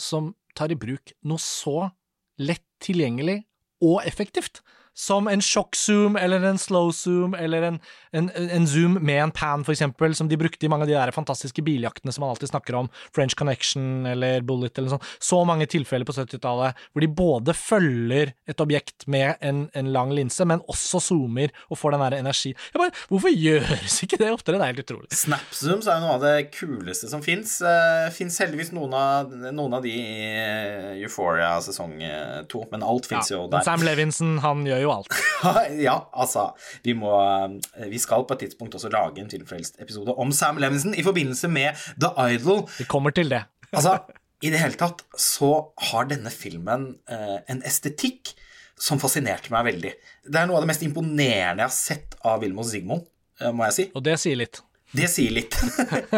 som tar i bruk noe så lett tilgjengelig og effektivt som en shock-zoom eller en slow-zoom eller en, en, en, zoom med en pan, for eksempel, som de brukte i mange av de der fantastiske biljaktene som man alltid snakker om, French Connection eller Bullet eller sånn. Så mange tilfeller på 70-tallet hvor de både følger et objekt med en, en, lang linse, men også zoomer og får den der energi. Jeg bare, Hvorfor gjøres ikke det oftere? Det er helt utrolig. Snap-zooms er jo noe av det kuleste som fins. Uh, fins heldigvis noen av, noen av de i eh, Euphoria sesong eh, to, men alt fins ja, jo der. Sam Levinson, han gjør jo jo alt. <laughs> ja, altså vi, må, eh, vi skal på et tidspunkt også lage en Filmfrelst-episode om Sam Levinson i forbindelse med The Idol. Vi kommer til det. <laughs> altså, i det hele tatt så har denne filmen eh, en estetikk som fascinerte meg veldig. Det er noe av det mest imponerende jeg har sett av Wilmo Sigmund, eh, må jeg si. Og det sier litt. Det sier litt.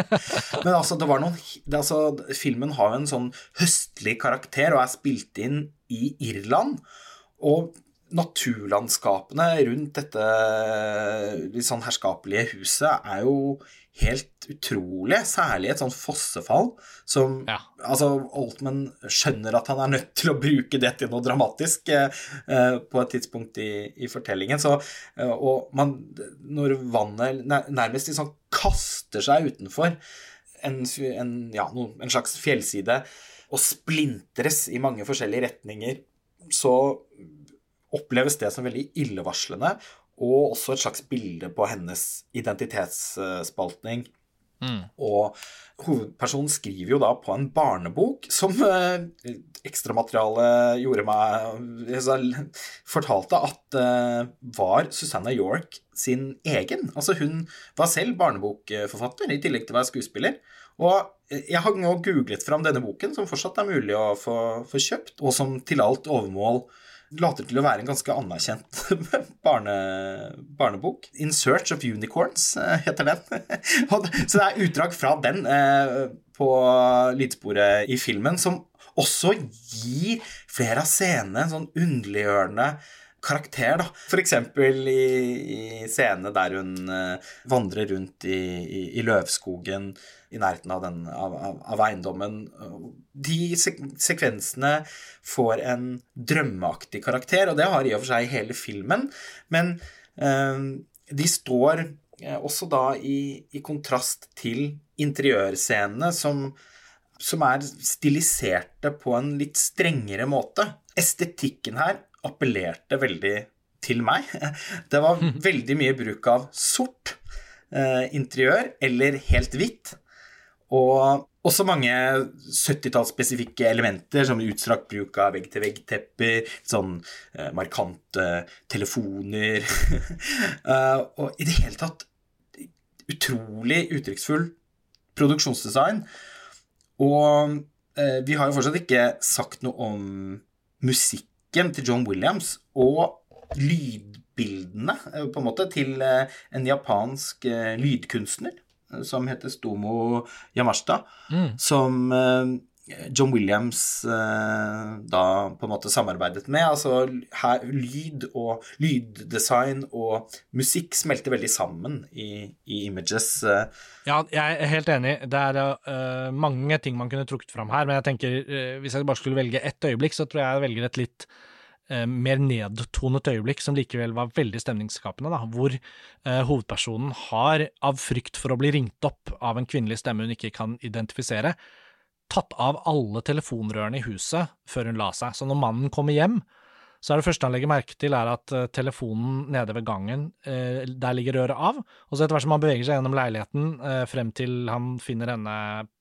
<laughs> Men altså, det var noen det, altså, Filmen har jo en sånn høstlig karakter og er spilt inn i Irland. Og naturlandskapene rundt dette litt sånn herskapelige huset er jo helt utrolig. Særlig et sånt fossefall som ja. Altså, Altman skjønner at han er nødt til å bruke det til noe dramatisk eh, på et tidspunkt i, i fortellingen. Så, eh, og man, når vannet nærmest liksom kaster seg utenfor en, en, ja, en slags fjellside og splintres i mange forskjellige retninger, så oppleves det som veldig illevarslende, og også et slags bilde på hennes identitetsspaltning. Mm. Og hovedpersonen skriver jo da på en barnebok som eh, ekstramaterialet gjorde meg Fortalte at eh, var Susanna York sin egen. Altså hun var selv barnebokforfatter, i tillegg til å være skuespiller. Og jeg har nå googlet fram denne boken, som fortsatt er mulig å få, få kjøpt, og som til alt overmål later til å være en ganske anerkjent <laughs> barne, barnebok. 'In Search of Unicorns' eh, heter den. <laughs> Så det er utdrag fra den eh, på lydsporet i filmen, som også gir flere av scenene en sånn underliggjørende karakter, da. Eksempel i, i scenene der hun uh, vandrer rundt i, i, i, løvskogen i nærheten av, den, av, av, av eiendommen. De sek sekvensene får en drømmeaktig karakter, og det har i og for seg hele filmen, men uh, de står uh, også da i, i kontrast til interiørscenene som som er stiliserte på en litt strengere måte. Estetikken her appellerte veldig til meg. Det var <laughs> veldig mye bruk av sort eh, interiør, eller helt hvitt. Og også mange 70-tallsspesifikke elementer, som utstrakt bruk av vegg-til-vegg-tepper, sånn eh, markante telefoner uh, <laughs> Og i det hele tatt utrolig uttrykksfull produksjonsdesign. Og eh, vi har jo fortsatt ikke sagt noe om musikken til John Williams og lydbildene, eh, på en måte, til eh, en japansk eh, lydkunstner som heter Stomo Yamashita, Mm. som John Williams eh, da på en måte samarbeidet med. Altså her, lyd og lyddesign og musikk smelter veldig sammen i, i Images. eh. Ja, jeg er helt enig. Det er uh, mange ting man kunne trukket fram her, men jeg tenker uh, hvis jeg bare skulle velge ett øyeblikk, så tror jeg jeg velger et litt uh, mer nedtonet øyeblikk som likevel var veldig stemningsskapende, da, hvor hovedpersonen har, av frykt for å bli ringt opp av en kvinnelig stemme hun ikke kan identifisere, tatt av alle telefonrørene i huset før hun la seg. Så når mannen kommer hjem, så er det første han legger merke til, er at eh, telefonen nede ved gangen, eh, der ligger røret av. Og så etter hvert som han beveger seg gjennom leiligheten eh, frem til han finner henne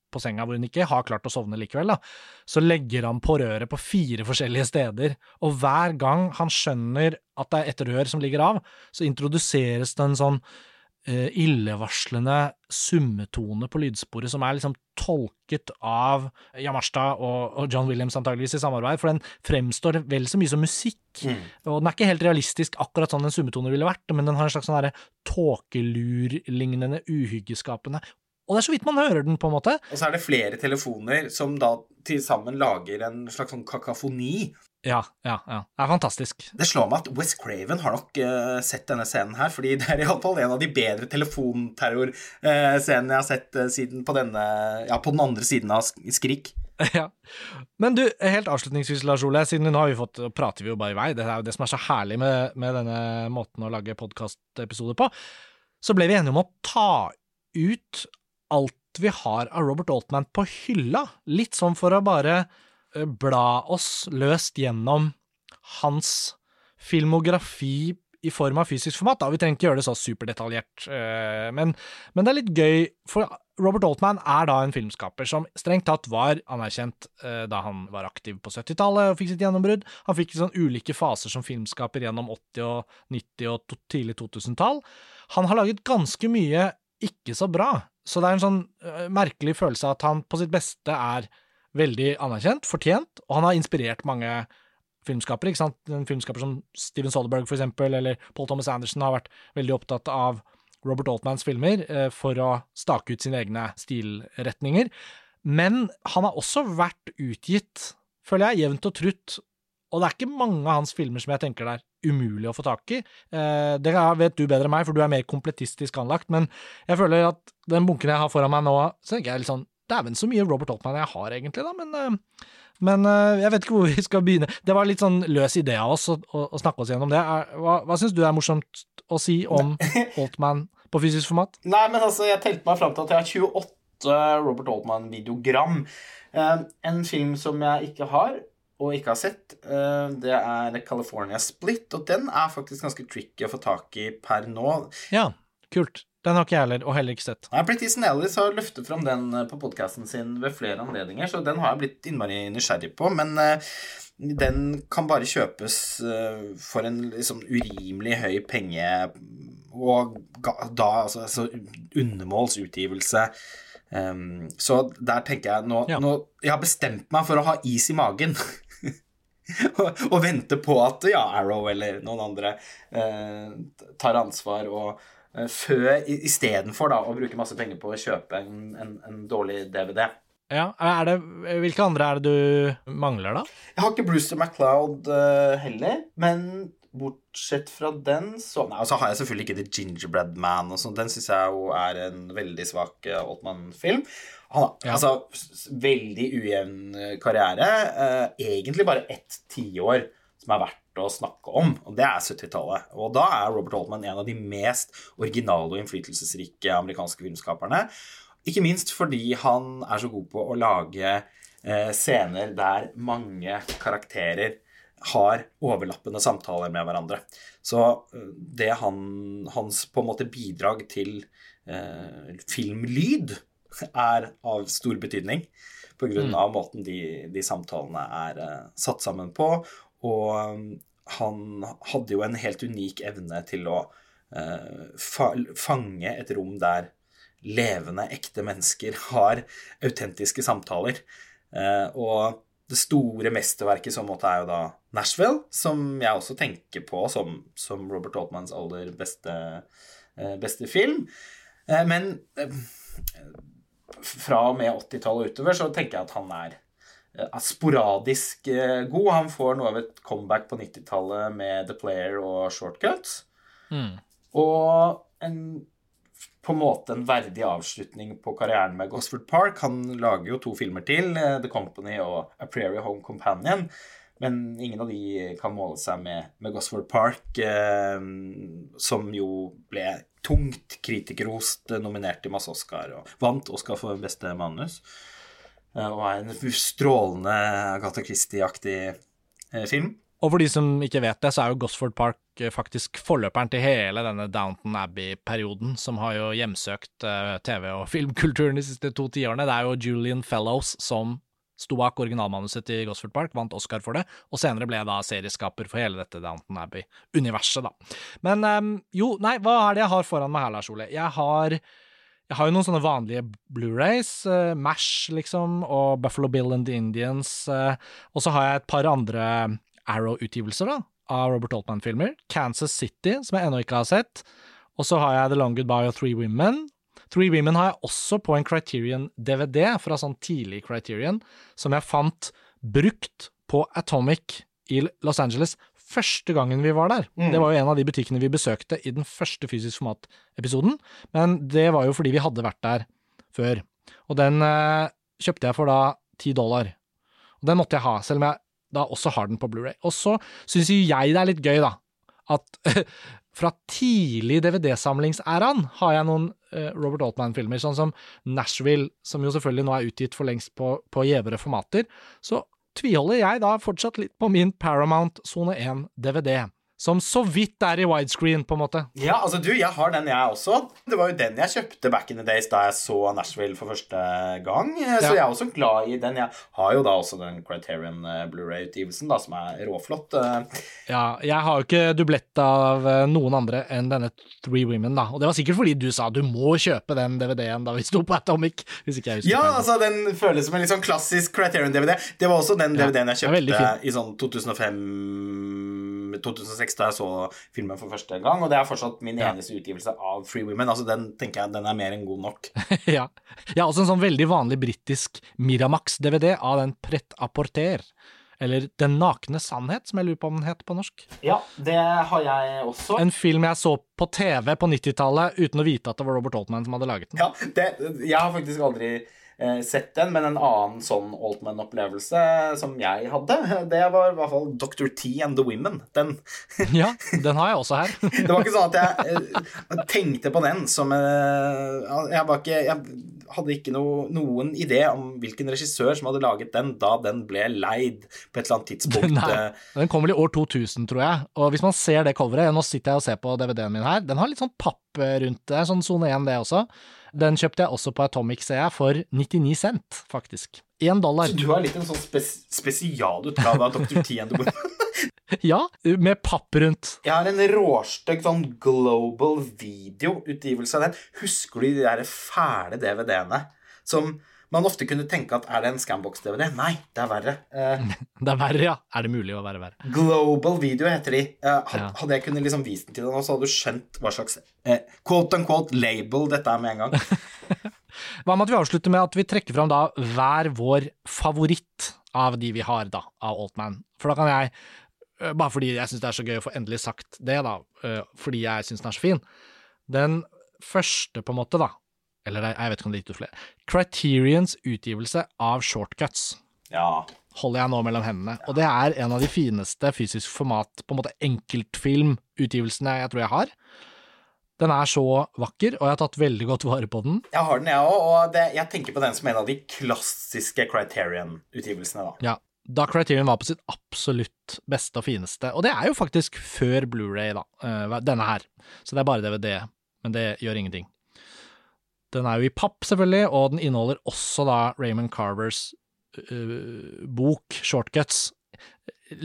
på senga hvor hun ikke har klart å sovne likevel, da, så legger han på røret på fire forskjellige steder, og hver gang han skjønner at det er et rør som ligger av, så introduseres det en sånn illevarslende summetone på lydsporet som er liksom tolket av Yamashita og, John Williams antageligvis i samarbeid, for den fremstår vel så mye som musikk, og den er ikke helt realistisk akkurat sånn en summetone ville vært, men den har en slags sånn tåkelur-lignende uhyggeskapende og det er så vidt man hører den, på en måte. Og så er det flere telefoner som da til sammen lager en slags sånn kakafoni. Ja, ja, ja. Det er fantastisk. Det slår meg at West Craven har nok uh, sett denne scenen her, fordi <laughs> det er iallfall en av de bedre telefonterrorscenene jeg har sett uh, siden på denne Ja, på den andre siden av sk Skrik. <laughs> Ja. Men du, helt avslutningsvis, Lars Ole, siden nå har vi fått, prater vi jo bare i vei, det er jo det som er så herlig med, med denne måten å lage podkastepisoder på, så ble vi enige om å ta ut alt vi har av Robert Altman på hylla, litt sånn for å bare eh, bla oss løst gjennom hans filmografi i form av fysisk format. Da. Vi trenger ikke gjøre det så superdetaljert, eh, men, men det er litt gøy, for Robert Altman er da en filmskaper som strengt tatt var anerkjent eh, da han var aktiv på 70-tallet og fikk sitt gjennombrudd. Han fikk sånn ulike faser som filmskaper gjennom 80- og 90- og tidlig 2000-tall. Han har laget ganske mye ikke så bra, så det er en sånn eh, merkelig følelse at han på sitt beste er veldig anerkjent, fortjent, og han har inspirert mange filmskapere. ikke sant? En filmskaper som Steven Soderberg, for eksempel, eller Paul Thomas Anderson har vært veldig opptatt av Robert Altmans filmer eh, for å stake ut sine egne stilretninger. Men han har også vært utgitt, føler jeg, jevnt og trutt. Og det er ikke mange av hans filmer som jeg tenker det er umulig å få tak i. Eh, det vet du bedre enn meg, for du er mer komplettistisk anlagt, men jeg føler at den bunken jeg har foran meg nå, så tenker jeg litt sånn Dæven, så mye Robert Altman jeg har, egentlig, da, men eh, men øh, jeg vet ikke hvor vi skal begynne. Det var litt sånn løs idé av oss å, å, å snakke oss gjennom det. Hva hva syns du er morsomt å si om <laughs> Altman på fysisk format? Nei, men altså, jeg telte meg fram til at jeg har 28 Robert Altman-videogram. Eh, en film som jeg ikke har, og ikke har sett, eh, det er California Split, og den er faktisk ganske tricky å få tak i per nå. Ja, kult. Den har ikke jeg heller, og heller ikke sett. Nei, Britt Easton Ellis har løftet fram den eh, på podkasten sin ved flere anledninger, så den har jeg blitt innmari nysgjerrig på. Men uh, den kan bare kjøpes uh, for en liksom urimelig høy penge, og da altså, altså undermålsutgivelse. Um, så der tenker jeg nå, Ja. nå Jeg har bestemt meg for å ha is i magen. <laughs> og, og vente på at ja, Arrow eller noen andre uh, tar ansvar og før Istedenfor å bruke masse penger på å kjøpe en, en, en dårlig DVD. Ja, er det, Hvilke andre er det du mangler, da? Jeg har ikke Brewster MacLeod uh, heller, men bortsett fra den, så Nei, så har jeg selvfølgelig ikke The Gingerbread Man og. Den syns jeg jo er en veldig svak uh, Altman-film. Han har Ja. altså veldig ujevn karriere. Uh, egentlig bare ett tiår som er verdt å snakke om, og det er 70-tallet. Og da er Robert Altman en av de mest originale og innflytelsesrike amerikanske filmskaperne. Ikke minst fordi han er så god på å lage eh, scener der mange karakterer har overlappende samtaler med hverandre. Så eh, det han, hans på en måte bidrag til eh, filmlyd er av stor betydning. På grunn av måten de, de samtalene er eh, satt sammen på. Og um, han hadde jo en helt unik evne til å eh, fa fange et rom der levende, ekte mennesker har autentiske samtaler. Uh, og det store mesterverket i så måte er jo da Nashville, som jeg også tenker på som, som Robert Altmans aller beste, uh, beste film. Men fra og med 80-tallet og utover så tenker jeg at han er sporadisk god. Han får noe av et comeback på 90-tallet med The Player og Shortcuts. Mm. Og en på en måte en verdig avslutning på karrieren med Gosford Park. Han lager jo to filmer til, eh, The Company og A Prairie Home Companion. Men ingen av de kan måle seg med, med Gosford Park, eh, som jo ble tungt kritikerrost, eh, nominert til masse Oscar og vant Oscar for beste manus. Eh, og er en strålende Agatha Christie-aktig eh, film. Og for de som ikke vet det, så er jo Gosford Park eh, faktisk forløperen til hele denne Downton Abbey-perioden, som har jo hjemsøkt TV- og <laughs> filmkulturen de siste to tiårene. Det er jo Julian Fellows som sto bak originalmanuset til Gosford Park, vant Oscar for det, og senere ble da serieskaper for hele dette Downton Abbey-universet, da. Men um, jo, nei, hva er det jeg har foran meg her, Lars Ole? Jeg har jeg har jo noen sånne vanlige Blu-rays, uh, Mash liksom, og Buffalo Bill and the Indians, uh, og så har jeg et par andre Arrow-utgivelser da, av Robert Altman-filmer. Kansas City, som jeg ennå ikke har sett. Og så har jeg The Long Goodbye og Three Women. Three Women har jeg også på en Criterion-DVD fra sånn tidlig Criterion, som jeg fant brukt på Atomic i Los Angeles første gangen vi var der. Mm. Det var jo en av de butikkene vi besøkte i den første fysisk format-episoden, men det var jo fordi vi hadde vært der før. Og den eh, kjøpte jeg for da ti dollar. Og den måtte jeg ha, selv om jeg da også har den på Blu-ray. Og så syns jo jeg det er litt gøy, da, at <laughs> fra tidlig DVD-samlingsæraen har jeg noen eh, Robert Altman-filmer, sånn som Nashville, som jo selvfølgelig nå er utgitt for lengst på, på gjevere formater. Så tviholder jeg da fortsatt litt på min Paramount Sone 1-DVD som så vidt er i widescreen, på en måte. Ja, altså du, jeg har den, jeg også. Det var jo den jeg kjøpte back in the days da jeg så Nashville for første gang. Så ja. jeg er også glad i den. Jeg har jo da også den Criterion eh, Blu-ray-utgivelsen, da, som er råflott. Eh. Ja, jeg har jo ikke dublett av eh, noen andre enn denne Three Women, da. Og det var sikkert fordi du sa du må kjøpe den DVD-en da vi sto på Atomic, hvis ikke jeg husker Ja, altså den føles som en litt sånn klassisk Criterion-DVD. Det var også den DVD-en jeg kjøpte i sånn 2005 2006 da jeg så filmen for første gang, og det er fortsatt min eneste utgivelse av Free Women. Altså Den tenker jeg den er mer enn god nok. <laughs> ja. ja, også en sånn veldig vanlig britisk Miramax-DVD av den pret-apporter Porter. Eller Den nakne sannhet, som jeg lurer på om den heter på norsk. Ja, det har jeg også. En film jeg så på TV på 90-tallet uten å vite at det var Robert Altman som hadde laget den. Ja, det, Jeg har faktisk aldri sett den, men en annen sånn Altman-opplevelse som jeg hadde, <laughs> det var i hvert fall Dr. T and the Women. Den <laughs> Ja, den har jeg også her. <laughs> det var ikke sånn at jeg eh, tenkte på den som eh, Jeg var ikke Jeg hadde ikke no, noen idé om hvilken regissør som hadde laget den da den ble leid på et eller annet tidspunkt. Nei, eh. den kom vel i år 2000, tror jeg. Og hvis man ser det coveret Nå sitter jeg og ser på DVD-en min her. Den har litt sånn papp rundt. Det sånn sone 1, det også. Den kjøpte jeg også på Atomic, jeg, for 99 cent, faktisk. Én dollar. Så du har litt en sånn spes spesialutgave av Dr. Tien. <laughs> ja, med papp rundt. Jeg har en råstygg sånn global video-utgivelse av den. Husker du de der fæle DVD-ene som man ofte kunne tenke at er det en Scambox-DVD? Nei, det er verre. Uh, <laughs> det er verre, ja. Er det mulig å være verre? Global Video heter de. Uh, had, ja. Hadde jeg kunnet liksom vist den til deg nå, så hadde du skjønt hva slags uh, quote unquote label dette er med en gang. <laughs> hva med at vi avslutter med at vi trekker fram da hver vår favoritt av de vi har, da, av Altman? For da kan jeg, bare fordi jeg syns det er så gøy å få endelig sagt det, da, fordi jeg syns den er så fin Den første, på en måte, da, eller jeg vet ikke om det er gitt ut flere. Criterions utgivelse av shortcuts. Ja. Holder jeg nå mellom hendene. Ja. Og det er en av de fineste fysisk format, på en måte enkeltfilmutgivelsene jeg tror jeg har. Den er så vakker, og jeg har tatt veldig godt vare på den. Jeg har den, jeg òg, og det, jeg tenker på den som en av de klassiske Criterion-utgivelsene, da. Ja, da Criterion var på sitt absolutt beste og fineste. Og det er jo faktisk før Blu-ray, da, eh, denne her. Så det er bare DVD, men det gjør ingenting. Den er jo i papp, selvfølgelig, og den inneholder også da Raymond Carvers uh, bok, Shortcuts,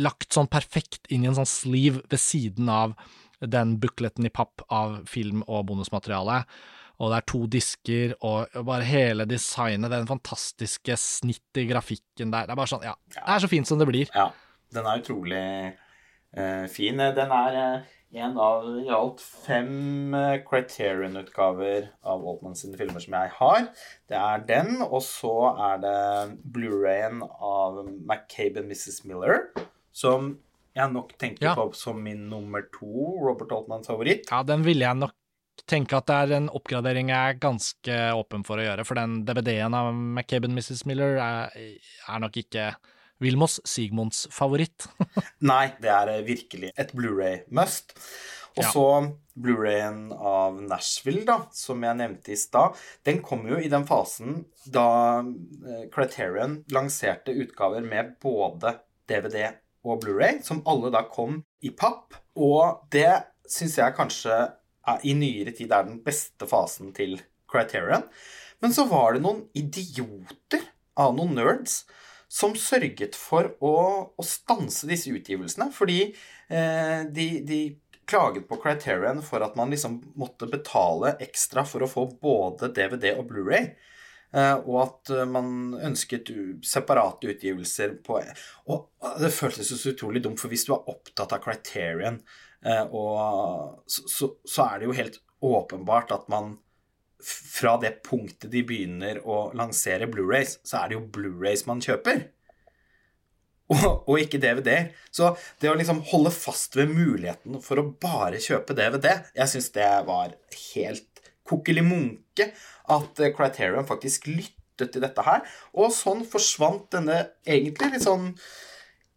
lagt sånn perfekt inn i en sånn sleeve ved siden av den bukletten i papp av film og bonusmateriale. og det er to disker, og bare hele designet, den fantastiske snittet i grafikken der. Det er bare sånn, ja. Det er så fint som det blir. Ja. Den er utrolig uh, fin. Den er uh, en av i alt fem uh, Criterion-utgaver av Altman sine filmer som jeg har. Det er den, og så er det Blu-rayen av McCabe and Mrs. Miller, som jeg nok tenker ja. på som min nummer to Robert Altmans favoritt. Ja, den ville jeg nok tenke at det er en oppgradering jeg er ganske åpen for å gjøre, for den DVD-en av McCabe and Mrs. Miller er, er nok ikke Vilmos Sigmunds favoritt. <laughs> Nei, det er virkelig et Blu-ray-must. Og så ja. Blu-rayen av Nashville, da, som jeg nevnte i stad, den kom jo i den fasen da eh, Criterion lanserte utgaver med både DVD og Blu-ray, som alle da kom i papp. Og det syns jeg kanskje er, i nyere tid er den beste fasen til Criterion. Men så var det noen idioter av noen nerds som sørget for å, å stanse disse utgivelsene. Fordi eh, de, de, klaget på Criterion for at man liksom måtte betale ekstra for å få både DVD og Blu-ray. Eh, og at eh, man ønsket separate utgivelser på Og det føltes så utrolig dumt, for hvis du er opptatt av Criterion, eh, og, så, så er det jo helt åpenbart at man fra det punktet de begynner å lansere Blu-rays, så er det jo Blu-rays man kjøper. Og, og, ikke DVD-er. Så det å liksom holde fast ved muligheten for å bare kjøpe DVD, jeg syns det var helt kokkelimunke at eh, Criterion faktisk lyttet til dette her. Og sånn forsvant denne egentlig litt sånn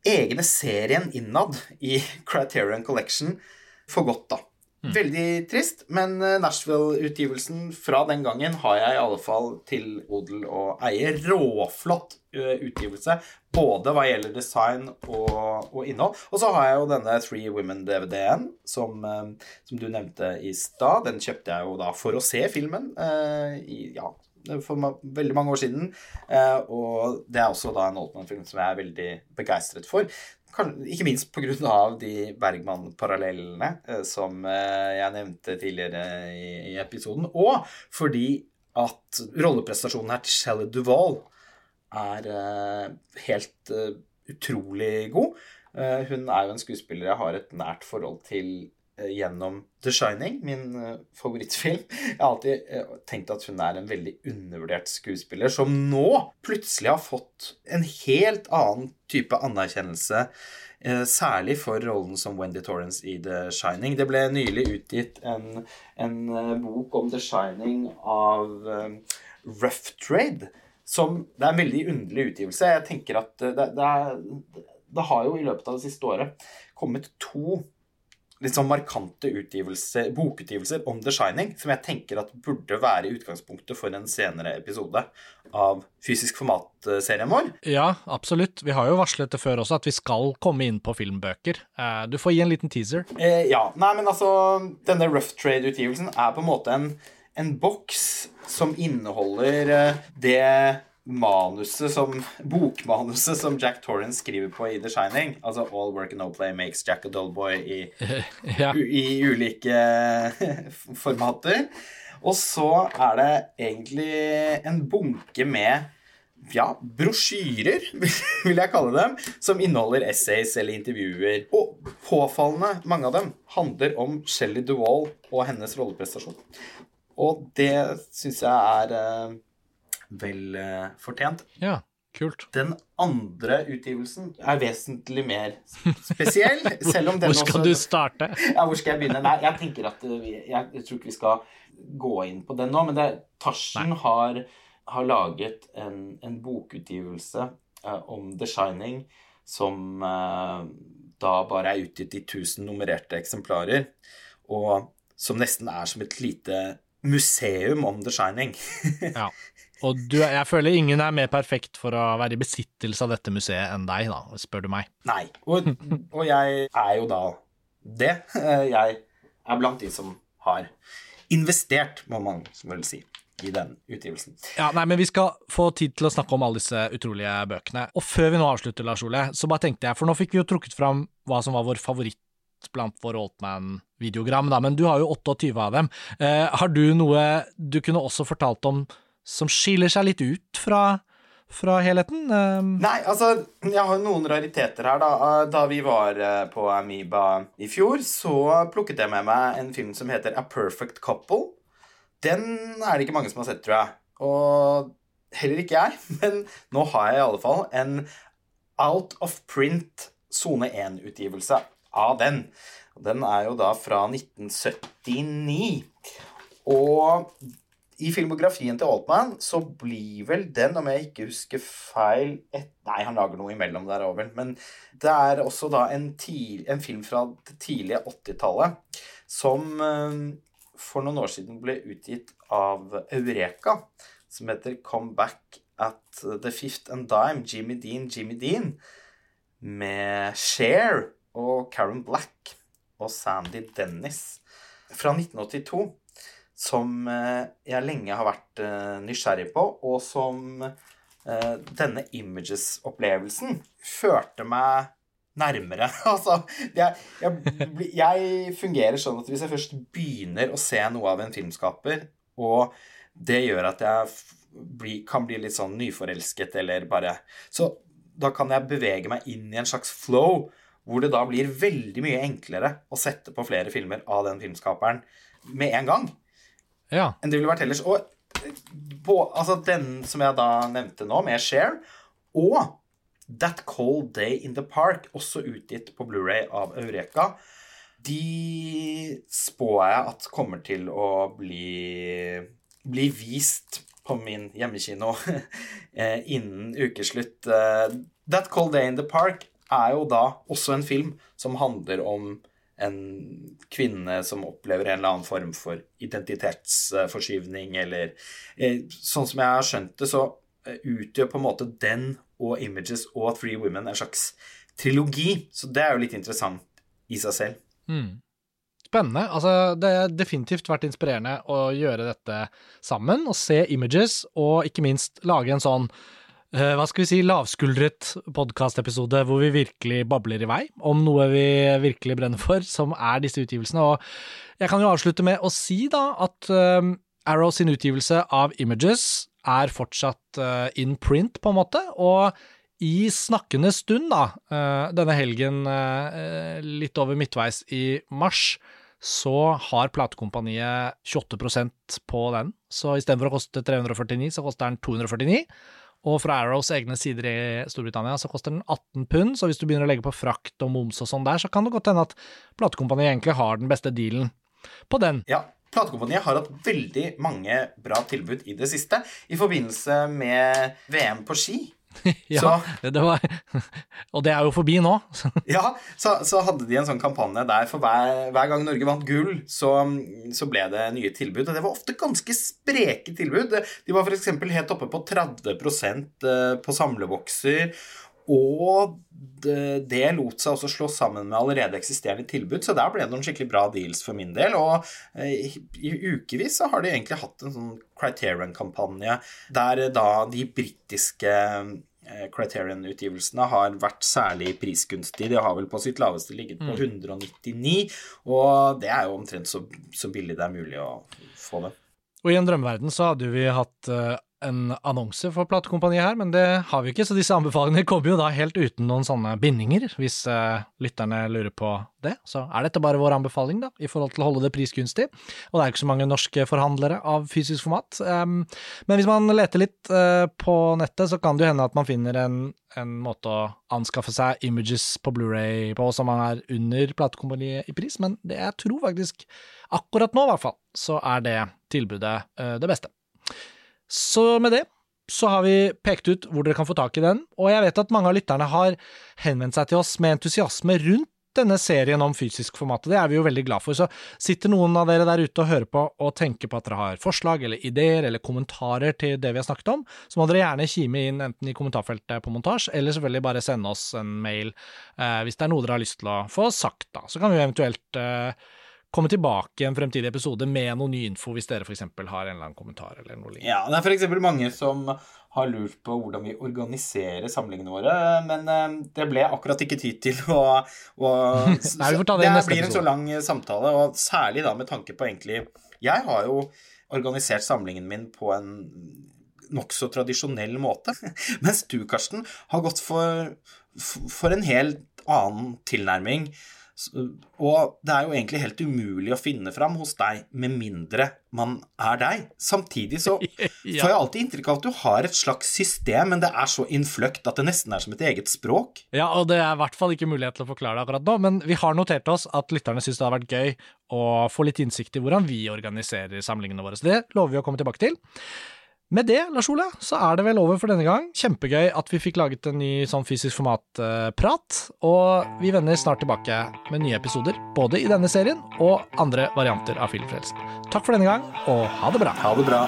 egne serien innad i Criterion Collection for godt, da. Mm. Veldig trist, men eh, Nashville-utgivelsen fra den gangen har jeg i alle fall til odel og eie. Råflott eh, utgivelse, både hva gjelder design og, og innhold. Og så har jeg jo denne Three Women-DVD-en, som, eh, som, du nevnte i stad. Den kjøpte jeg jo da for å se filmen i, ja, for veldig mange år siden. og det er også da en Oldman-film som jeg er veldig begeistret for ikke minst pga. de Bergman-parallellene eh, som eh, jeg nevnte tidligere i, episoden, og fordi at rolleprestasjonen her til Shelley Duvall er eh, helt utrolig god. Hun er jo en skuespiller jeg har et nært forhold til gjennom The Shining, min eh, favorittfilm. Jeg har alltid eh, tenkt at hun er en veldig undervurdert skuespiller, som nå plutselig har fått en helt annen type anerkjennelse. Særlig for rollen som Wendy Torrance i The Shining. Det ble nylig utgitt en, en bok om The Shining av Rough Trade. Som, det er en veldig underlig utgivelse. Jeg tenker at det, det, er, det har jo i løpet av det siste året kommet to litt sånn markante bokutgivelser om The Shining, som jeg tenker at burde være utgangspunktet for en senere episode av fysisk format-serien vår. Ja, absolutt. Vi har jo varslet det før også, at vi skal komme inn på filmbøker. Eh, du får gi en liten teaser. Eh, ja. Nei, men altså Denne Rough Trade-utgivelsen er på en måte en, en boks som inneholder eh, det manuset som Bokmanuset som Jack Torrance skriver på i The Shining. Altså All work and no play makes Jack a dull boy i, <laughs> ja. i ulike formater. Og så er det egentlig en bunke med ja, brosjyrer, <laughs> vil jeg kalle dem, som inneholder essays eller intervjuer. Og påfallende mange av dem handler om Shelly Duvall og hennes rolleprestasjon. Og det syns jeg er eh, vel uh, fortjent. Ja, kult. Den andre utgivelsen er vesentlig mer spesiell, <laughs> selv om den Hvor skal også, du starte? Ja, hvor skal jeg begynne? Nei, jeg tenker at eh, vi, jeg, tror ikke vi skal gå inn på den nå, men det, Taschen har, har, laget en, en bokutgivelse uh, om The Shining som uh, da bare er utgitt i 1000 nummererte eksemplarer, og som nesten er som et lite museum om The Shining. ja. <laughs> Og du, jeg føler ingen er mer perfekt for å være i besittelse av dette museet enn deg, da, spør du meg. Nei, og, og jeg er jo da det. Jeg er blant de som har investert, må man vel si i den utgivelsen. Ja, nei, men Vi skal få tid til å snakke om alle disse utrolige bøkene. Og før vi nå avslutter, Lars Ole, så bare tenkte jeg, for nå fikk vi jo trukket fram hva som var vår favoritt blant våre Altman-videogram, men du har jo 28 av dem. Eh, har du noe du kunne også fortalt om som skiller seg litt ut fra, fra helheten? Eh, Nei, altså, jeg har noen rariteter her, da. Eh, da vi var eh, på Amoeba i fjor, så plukket jeg med meg en film som heter A Perfect Couple. Den er det ikke mange som har sett, tror jeg. Og heller ikke jeg, <laughs> men nå har jeg i alle fall en out of print sone 1-utgivelse av den. Den er jo da fra 1979. Og i filmografien til Altman så blir vel den, om jeg ikke husker feil et, Nei, han lager noe imellom der òg, vel. Men det er også da en, til, en film fra det tidlige 80-tallet som eh, for noen år siden ble utgitt av Eureka, som heter Come Back at The Fifth and Dime, Jimmy Dean, Jimmy Dean, med Cher og Karen Black og Sandy Dennis fra 1982 som eh, jeg lenge har vært eh, nysgjerrig på, og som eh, denne Images-opplevelsen førte meg nærmere. <laughs> altså, jeg, jeg, jeg, fungerer sånn at hvis jeg først begynner å se noe av en filmskaper, og det gjør at jeg bli, kan bli litt sånn nyforelsket eller bare Så da kan jeg bevege meg inn i en slags flow, hvor det da blir veldig mye enklere å sette på flere filmer av den filmskaperen med en gang ja. enn det ville vært ellers. Og på, altså den som jeg da nevnte nå, med Share, og That Cold Day in the Park, også utgitt på Blu-ray av Eureka, de spår jeg at kommer til å bli, bli vist på min hjemmekino <laughs> eh, innen ukeslutt. Eh, That Cold Day in the Park er jo da også en film som handler om en kvinne som opplever en eller annen form for identitetsforskyvning, eller eh, Sånn som jeg har skjønt det, så eh, utgjør på en måte den og Images og Three Women en slags trilogi. Så det er jo litt interessant i seg selv. Mm. Spennende. Altså, det har definitivt vært inspirerende å gjøre dette sammen, og se Images, og ikke minst lage en sånn hva skal vi si, lavskuldret podkastepisode hvor vi virkelig babler i vei om noe vi virkelig brenner for, som er disse utgivelsene. Og jeg kan jo avslutte med å si da at uh, Arrow sin utgivelse av Images er fortsatt uh, in print, på en måte. og i snakkende stund, da, denne helgen litt over midtveis i mars, så har platekompaniet 28% på den. Så istedenfor å koste 349, så koster den 249. Og fra Arrows egne sider i Storbritannia så koster den 18 pund, så hvis du begynner å legge på frakt og moms og sånn der, så kan det godt hende at platekompaniet egentlig har den beste dealen på den. Ja, platekompaniet har hatt veldig mange bra tilbud i det siste. I forbindelse med VM på ski <laughs> ja, det var, <laughs> og det er jo forbi nå. <laughs> ja, så, så, hadde de en sånn kampanje der for hver, hver gang Norge vant gull, så, så, ble det nye tilbud. Og det var ofte ganske spreke tilbud. De var f.eks. helt oppe på 30 eh, på samlebokser. Og det, det, lot seg også slå sammen med allerede eksisterende tilbud, så der ble det noen skikkelig bra deals for min del. Og eh, i ukevis så har de egentlig hatt en sånn Criterion-kampanje der da de britiske eh, Criterion-utgivelsene har vært særlig prisgunstige. De har vel på sitt laveste ligget på 199, mm. og det er jo omtrent så, så billig det er mulig å få det. Og i en drømmeverden så hadde vi hatt en annonse for platekompaniet her, men det har vi ikke, så disse anbefalingene kommer jo da helt uten noen sånne bindinger, hvis uh, lytterne lurer på det. Så er dette bare vår anbefaling, da, i forhold til å holde det prisgunstig. Og det er ikke så mange norske forhandlere av fysisk format. Um, men hvis man leter litt uh, på nettet, så kan det jo hende at man finner en, en måte å anskaffe seg images på Blu-ray på som man er under platekompaniet i pris, men det jeg tror faktisk, akkurat nå i hvert fall, så er det tilbudet uh, det beste. Så med det så har vi pekt ut hvor dere kan få tak i den, og jeg vet at mange av lytterne har henvendt seg til oss med entusiasme rundt denne serien om fysisk format, og det er vi jo veldig glad for. Så sitter noen av dere der ute og hører på og tenker på at dere har forslag eller ideer eller kommentarer til det vi har snakket om, så må dere gjerne kime inn enten i kommentarfeltet på montasje, eller selvfølgelig bare sende oss en mail eh, hvis det er noe dere har lyst til å få sagt, da. Så kan vi jo eventuelt eh, komme tilbake i en fremtidig episode med noe ny info, hvis dere f.eks. har en eller annen kommentar eller noe lignende. Ja, det er f.eks. mange som har lurt på hvordan vi organiserer samlingene våre, men eh, det ble akkurat ikke tid til å, å <laughs> Nei, vi får ta det, det i neste blir en så lang samtale, og særlig da med tanke på egentlig Jeg har jo organisert samlingen min på en nokså tradisjonell måte, <laughs> mens du, Karsten, har gått for, for en helt annen tilnærming. S- Og det er jo egentlig helt umulig å finne fram hos deg med mindre man er deg. Samtidig så <laughs> får jeg alltid inntrykk av at du har et slags system, men det er så innfløkt at det nesten er som et eget språk. Ja, og det er i hvert fall ikke mulighet til å forklare det akkurat nå, men vi har notert oss at lytterne syns det har vært gøy å få litt innsikt i hvordan vi organiserer samlingene våre, så det lover vi å komme tilbake til. Med det, Lars Ole, så er det vel over for denne gang. Kjempegøy at vi fikk laget en ny sånn fysisk format-prat, og vi vender snart tilbake med nye episoder, både i denne serien og andre varianter av Filmfrelsen. Takk for denne gang, og ha det bra. Ha det bra.